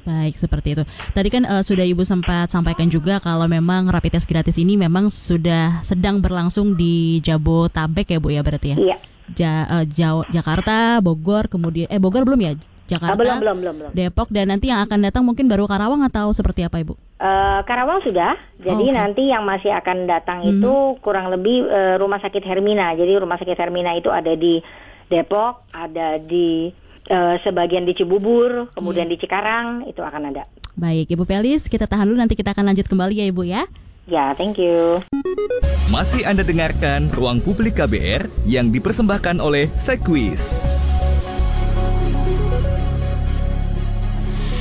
S3: Baik, seperti itu. Tadi kan uh, sudah Ibu sempat sampaikan juga kalau memang rapid test gratis ini memang sudah sedang berlangsung di Jabotabek ya Bu ya berarti ya?
S4: Iya
S3: ja, uh, Jawa, Jakarta, Bogor, kemudian eh Bogor belum ya? Jakarta,
S4: ah, belum, belum, belum, belum.
S3: Depok dan nanti yang akan datang mungkin baru Karawang atau seperti apa Ibu?
S4: Uh, Karawang sudah. Jadi oh, okay. nanti yang masih akan datang hmm. itu kurang lebih uh, Rumah Sakit Hermina. Jadi Rumah Sakit Hermina itu ada di Depok, ada di uh, sebagian di Cibubur, kemudian yeah. di Cikarang itu akan ada.
S3: Baik, Ibu Felis, kita tahan dulu nanti kita akan lanjut kembali ya Ibu ya.
S4: Ya, thank you.
S2: Masih Anda dengarkan Ruang Publik KBR yang dipersembahkan oleh Sekwis.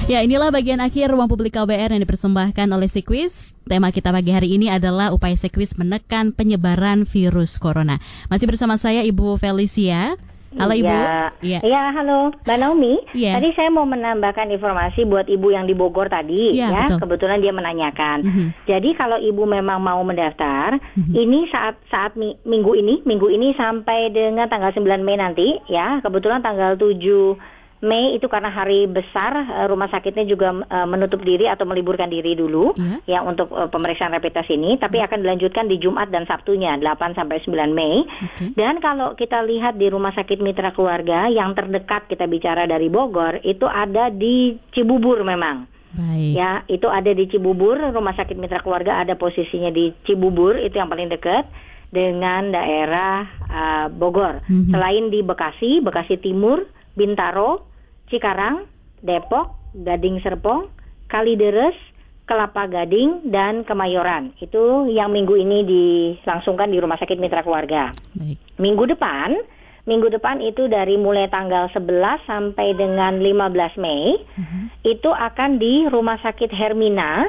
S3: Ya inilah bagian akhir ruang publik KBR yang dipersembahkan oleh Sekwis. Tema kita pagi hari ini adalah upaya Sekwis menekan penyebaran virus corona. Masih bersama saya Ibu Felicia. Halo Ibu.
S4: Iya. Iya, halo Mbak Naomi.
S3: Iya.
S4: Tadi saya mau menambahkan informasi buat Ibu yang di Bogor tadi ya. ya. Kebetulan dia menanyakan. Mm -hmm. Jadi kalau Ibu memang mau mendaftar, mm -hmm. ini saat saat minggu ini, minggu ini sampai dengan tanggal 9 Mei nanti ya. Kebetulan tanggal 7 Mei itu karena hari besar eh, rumah sakitnya juga uh, menutup diri atau meliburkan diri dulu yeah. ya untuk uh, pemeriksaan rapid test ini tapi akan dilanjutkan di Jumat dan Sabtunya 8 sampai 9 Mei. Okay. Dan kalau kita lihat di rumah sakit mitra keluarga yang terdekat kita bicara dari Bogor itu ada di Cibubur memang.
S3: Baik.
S4: Ya, itu ada di Cibubur, rumah sakit mitra keluarga ada posisinya di Cibubur itu yang paling dekat dengan daerah uh, Bogor. Mm-hmm. Selain di Bekasi, Bekasi Timur, Bintaro, Cikarang, Depok, Gading Serpong, Kalideres, Kelapa Gading dan Kemayoran. Itu yang minggu ini dilangsungkan di Rumah Sakit Mitra Keluarga. Baik. Minggu depan, minggu depan itu dari mulai tanggal 11 sampai dengan 15 Mei, uh-huh. itu akan di Rumah Sakit Hermina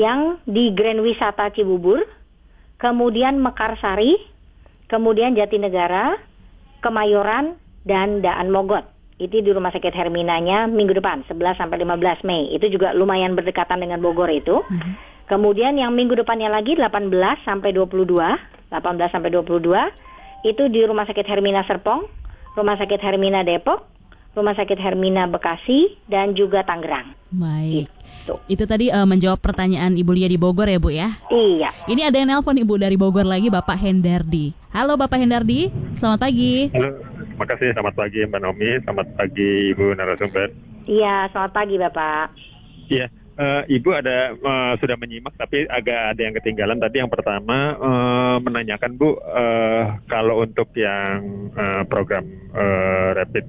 S4: yang di Grand Wisata Cibubur, kemudian Mekarsari, kemudian Jatinegara, Kemayoran dan Daan Mogot itu di Rumah Sakit Herminanya minggu depan 11 sampai 15 Mei. Itu juga lumayan berdekatan dengan Bogor itu. Mm -hmm. Kemudian yang minggu depannya lagi 18 sampai 22, 18 sampai 22 itu di Rumah Sakit Hermina Serpong, Rumah Sakit Hermina Depok, Rumah Sakit Hermina Bekasi dan juga Tangerang.
S3: Baik. Itu, itu tadi uh, menjawab pertanyaan Ibu Lia di Bogor ya, Bu ya?
S4: Iya.
S3: Ini ada yang nelpon Ibu dari Bogor lagi Bapak Hendardi. Halo Bapak Hendardi, selamat pagi.
S6: Halo. Terima kasih. Selamat pagi Mbak Nomi. Selamat pagi Ibu narasumber.
S4: Iya, selamat pagi Bapak.
S6: Iya, uh, Ibu ada uh, sudah menyimak tapi agak ada yang ketinggalan. Tadi yang pertama uh, menanyakan Bu, uh, kalau untuk yang uh, program uh, rapid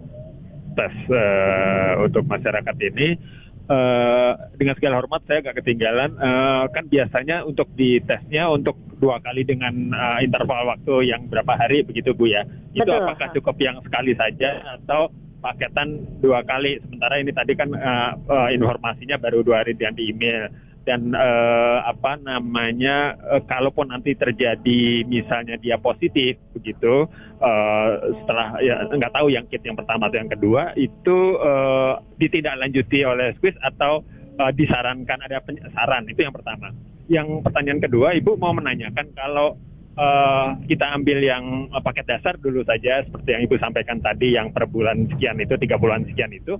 S6: test uh, untuk masyarakat ini uh, dengan segala hormat saya agak ketinggalan. Uh, kan biasanya untuk di tesnya untuk dua kali dengan uh, interval waktu yang berapa hari begitu Bu ya? Itu Betul. apakah cukup yang sekali saja atau paketan dua kali? Sementara ini tadi kan uh, uh, informasinya baru dua hari yang di email dan uh, apa namanya uh, kalaupun nanti terjadi misalnya dia positif begitu uh, setelah ya nggak tahu yang kit yang pertama atau yang kedua itu uh, ditindaklanjuti oleh Swiss atau uh, disarankan ada saran itu yang pertama. Yang pertanyaan kedua ibu mau menanyakan kalau uh, kita ambil yang paket dasar dulu saja seperti yang ibu sampaikan tadi yang per bulan sekian itu tiga bulan sekian itu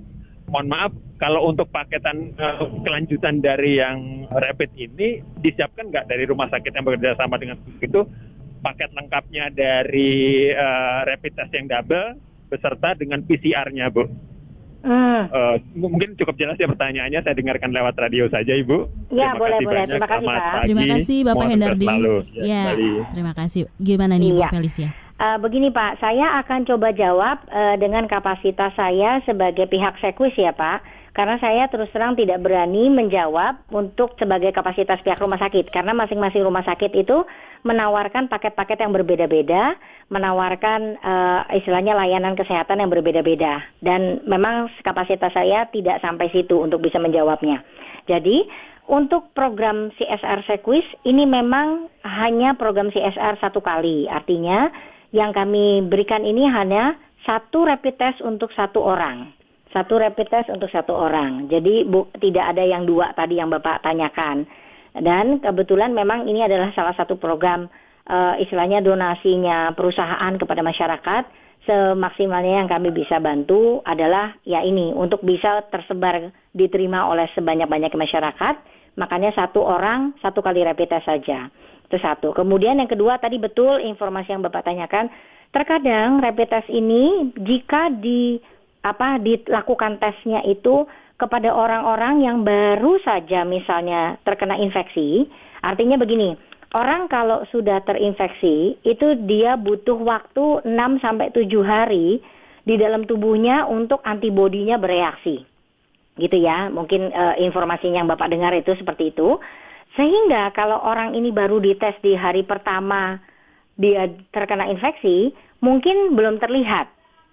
S6: mohon maaf kalau untuk paketan uh, kelanjutan dari yang rapid ini disiapkan nggak dari rumah sakit yang bekerja sama dengan itu paket lengkapnya dari uh, rapid test yang double beserta dengan PCR-nya bu. Hmm. Uh, mungkin cukup jelas ya pertanyaannya saya dengarkan lewat radio saja ibu.
S4: Ya boleh boleh terima kasih Pak.
S3: Terima kasih Bapak Hendardi. Ya, ya terima kasih. Gimana nih ya. Bu Felicia?
S4: Uh, begini Pak, saya akan coba jawab uh, dengan kapasitas saya sebagai pihak sekwis ya Pak. Karena saya terus terang tidak berani menjawab untuk sebagai kapasitas pihak rumah sakit. Karena masing-masing rumah sakit itu menawarkan paket-paket yang berbeda-beda, menawarkan uh, istilahnya layanan kesehatan yang berbeda-beda. Dan memang kapasitas saya tidak sampai situ untuk bisa menjawabnya. Jadi untuk program CSR Sekwis ini memang hanya program CSR satu kali. Artinya yang kami berikan ini hanya satu rapid test untuk satu orang. Satu rapid test untuk satu orang. Jadi bu, tidak ada yang dua tadi yang Bapak tanyakan. Dan kebetulan memang ini adalah salah satu program uh, istilahnya donasinya perusahaan kepada masyarakat. Semaksimalnya yang kami bisa bantu adalah ya ini untuk bisa tersebar diterima oleh sebanyak-banyak masyarakat. Makanya satu orang satu kali rapid test saja. Itu satu. Kemudian yang kedua tadi betul informasi yang Bapak tanyakan, terkadang rapid test ini jika di apa dilakukan tesnya itu kepada orang-orang yang baru saja misalnya terkena infeksi, artinya begini, orang kalau sudah terinfeksi itu dia butuh waktu 6 sampai 7 hari di dalam tubuhnya untuk antibodinya bereaksi. Gitu ya, mungkin uh, informasinya yang Bapak dengar itu seperti itu. Sehingga kalau orang ini baru dites di hari pertama dia terkena infeksi, mungkin belum terlihat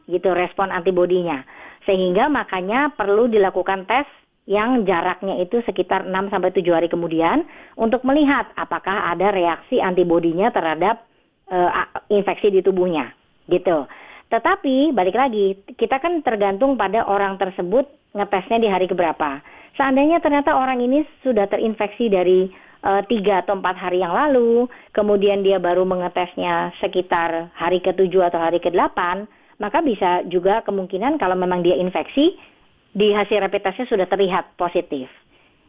S4: gitu respon antibodinya. Sehingga makanya perlu dilakukan tes yang jaraknya itu sekitar 6 sampai 7 hari kemudian untuk melihat apakah ada reaksi antibodinya terhadap uh, infeksi di tubuhnya gitu. Tetapi balik lagi, kita kan tergantung pada orang tersebut ngetesnya di hari keberapa. Seandainya ternyata orang ini sudah terinfeksi dari eh, tiga atau empat hari yang lalu, kemudian dia baru mengetesnya sekitar hari ke-7 atau hari ke-8, maka bisa juga kemungkinan kalau memang dia infeksi, di hasil rapid testnya sudah terlihat positif.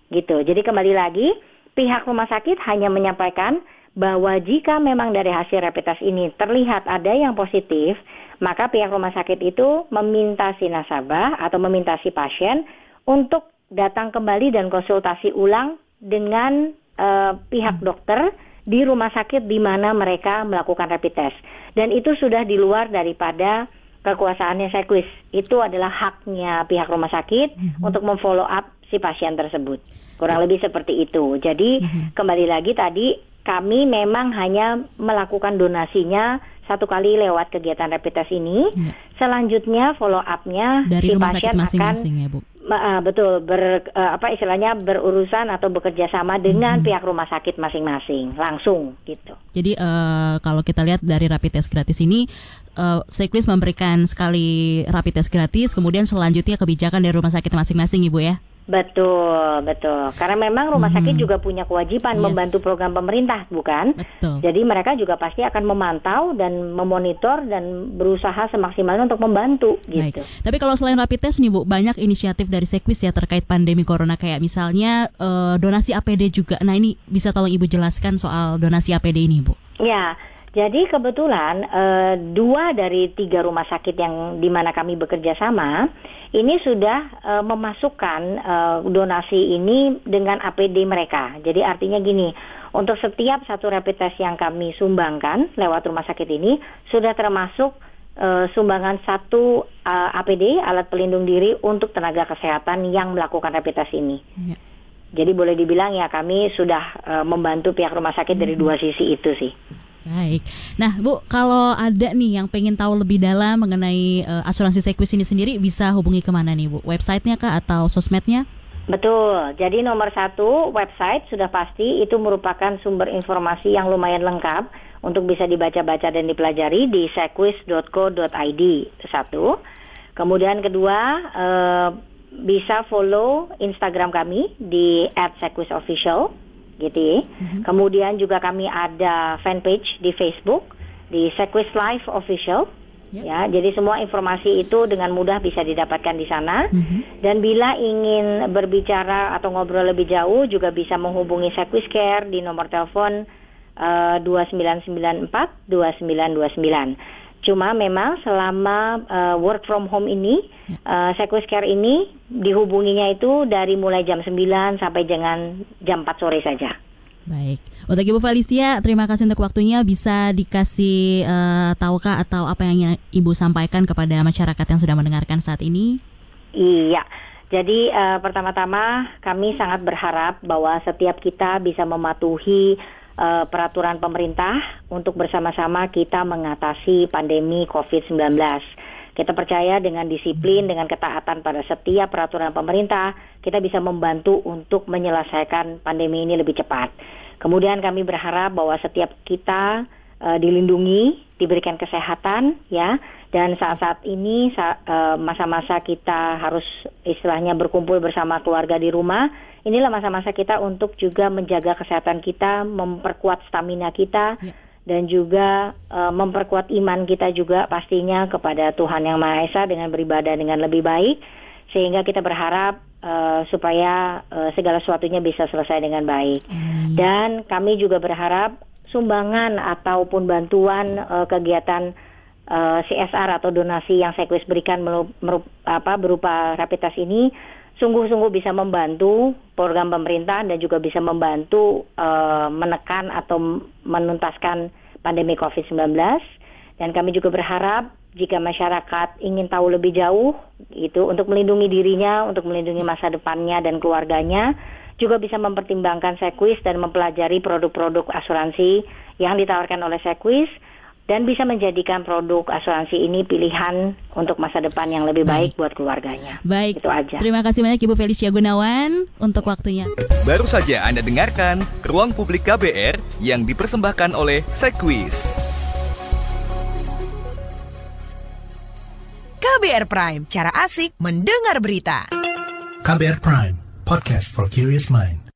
S4: Gitu. Jadi kembali lagi, pihak rumah sakit hanya menyampaikan bahwa jika memang dari hasil rapid test ini terlihat ada yang positif, maka pihak rumah sakit itu meminta si nasabah atau meminta si pasien untuk datang kembali dan konsultasi ulang dengan uh, pihak hmm. dokter di rumah sakit di mana mereka melakukan rapid test. Dan itu sudah di luar daripada kekuasaannya Sekwis. Itu adalah haknya pihak rumah sakit mm-hmm. untuk memfollow up si pasien tersebut. Kurang lebih seperti itu. Jadi mm-hmm. kembali lagi tadi kami memang hanya melakukan donasinya satu kali lewat kegiatan rapid test ini. Ya. Selanjutnya follow up-nya
S3: si pasien masing-masing akan ya, Bu.
S4: Uh, betul ber uh, apa istilahnya berurusan atau bekerja sama dengan hmm. pihak rumah sakit masing-masing langsung gitu.
S3: Jadi uh, kalau kita lihat dari rapid test gratis ini uh, memberikan sekali rapid test gratis kemudian selanjutnya kebijakan dari rumah sakit masing-masing Ibu ya.
S4: Betul, betul. Karena memang rumah sakit hmm. juga punya kewajiban yes. membantu program pemerintah, bukan?
S3: Betul.
S4: Jadi mereka juga pasti akan memantau dan memonitor dan berusaha semaksimalnya untuk membantu gitu.
S3: Tapi kalau selain rapid test nih Bu, banyak inisiatif dari Sekwis ya terkait pandemi corona kayak misalnya uh, donasi APD juga. Nah, ini bisa tolong Ibu jelaskan soal donasi APD ini, Bu?
S4: Ya. Jadi kebetulan uh, dua dari tiga rumah sakit yang di mana kami bekerja sama ini sudah uh, memasukkan uh, donasi ini dengan APD mereka. Jadi artinya gini, untuk setiap satu rapid test yang kami sumbangkan lewat rumah sakit ini sudah termasuk uh, sumbangan satu uh, APD alat pelindung diri untuk tenaga kesehatan yang melakukan rapid test ini. Ya. Jadi boleh dibilang ya kami sudah uh, membantu pihak rumah sakit dari mm-hmm. dua sisi itu sih.
S3: Baik. Nah, Bu, kalau ada nih yang pengen tahu lebih dalam mengenai uh, asuransi Sequis ini sendiri, bisa hubungi ke mana nih, Bu? Websitenya kah atau sosmednya?
S4: Betul. Jadi nomor satu website sudah pasti itu merupakan sumber informasi yang lumayan lengkap untuk bisa dibaca-baca dan dipelajari di sequis.co.id satu. Kemudian kedua uh, bisa follow Instagram kami di @sequisofficial gitu ya. Mm-hmm. Kemudian juga kami ada fanpage di Facebook di Sequis Life Official. Yep. Ya, jadi semua informasi itu dengan mudah bisa didapatkan di sana. Mm-hmm. Dan bila ingin berbicara atau ngobrol lebih jauh juga bisa menghubungi Sequis Care di nomor telepon uh, 2994 2929. Cuma memang selama uh, work from home ini, uh, Sequis Care ini dihubunginya itu dari mulai jam 9 sampai dengan jam 4 sore saja.
S3: Baik, untuk Ibu Felicia, terima kasih untuk waktunya. Bisa dikasih uh, tahukah atau apa yang Ibu sampaikan kepada masyarakat yang sudah mendengarkan saat ini?
S4: Iya, jadi uh, pertama-tama kami sangat berharap bahwa setiap kita bisa mematuhi uh, peraturan pemerintah untuk bersama-sama kita mengatasi pandemi COVID-19. Kita percaya dengan disiplin, dengan ketaatan pada setiap peraturan pemerintah, kita bisa membantu untuk menyelesaikan pandemi ini lebih cepat. Kemudian kami berharap bahwa setiap kita uh, dilindungi, diberikan kesehatan, ya. Dan saat-saat ini masa-masa kita harus istilahnya berkumpul bersama keluarga di rumah inilah masa-masa kita untuk juga menjaga kesehatan kita, memperkuat stamina kita. Ya. Dan juga uh, memperkuat iman kita juga pastinya kepada Tuhan Yang Maha Esa dengan beribadah dengan lebih baik, sehingga kita berharap uh, supaya uh, segala sesuatunya bisa selesai dengan baik. Hmm. Dan kami juga berharap sumbangan ataupun bantuan uh, kegiatan uh, CSR atau donasi yang Sekwis berikan merup, apa, berupa rapid test ini sungguh-sungguh bisa membantu program pemerintah dan juga bisa membantu uh, menekan atau menuntaskan pandemi COVID-19. Dan kami juga berharap jika masyarakat ingin tahu lebih jauh itu untuk melindungi dirinya, untuk melindungi masa depannya dan keluarganya, juga bisa mempertimbangkan Sequis dan mempelajari produk-produk asuransi yang ditawarkan oleh Sequis dan bisa menjadikan produk asuransi ini pilihan untuk masa depan yang lebih baik, baik buat keluarganya.
S3: Baik. Itu aja. Terima kasih banyak Ibu Felicia Gunawan untuk waktunya.
S2: Baru saja Anda dengarkan Ruang Publik KBR yang dipersembahkan oleh Sequis.
S7: KBR Prime, cara asik mendengar berita.
S8: KBR Prime, podcast for curious mind.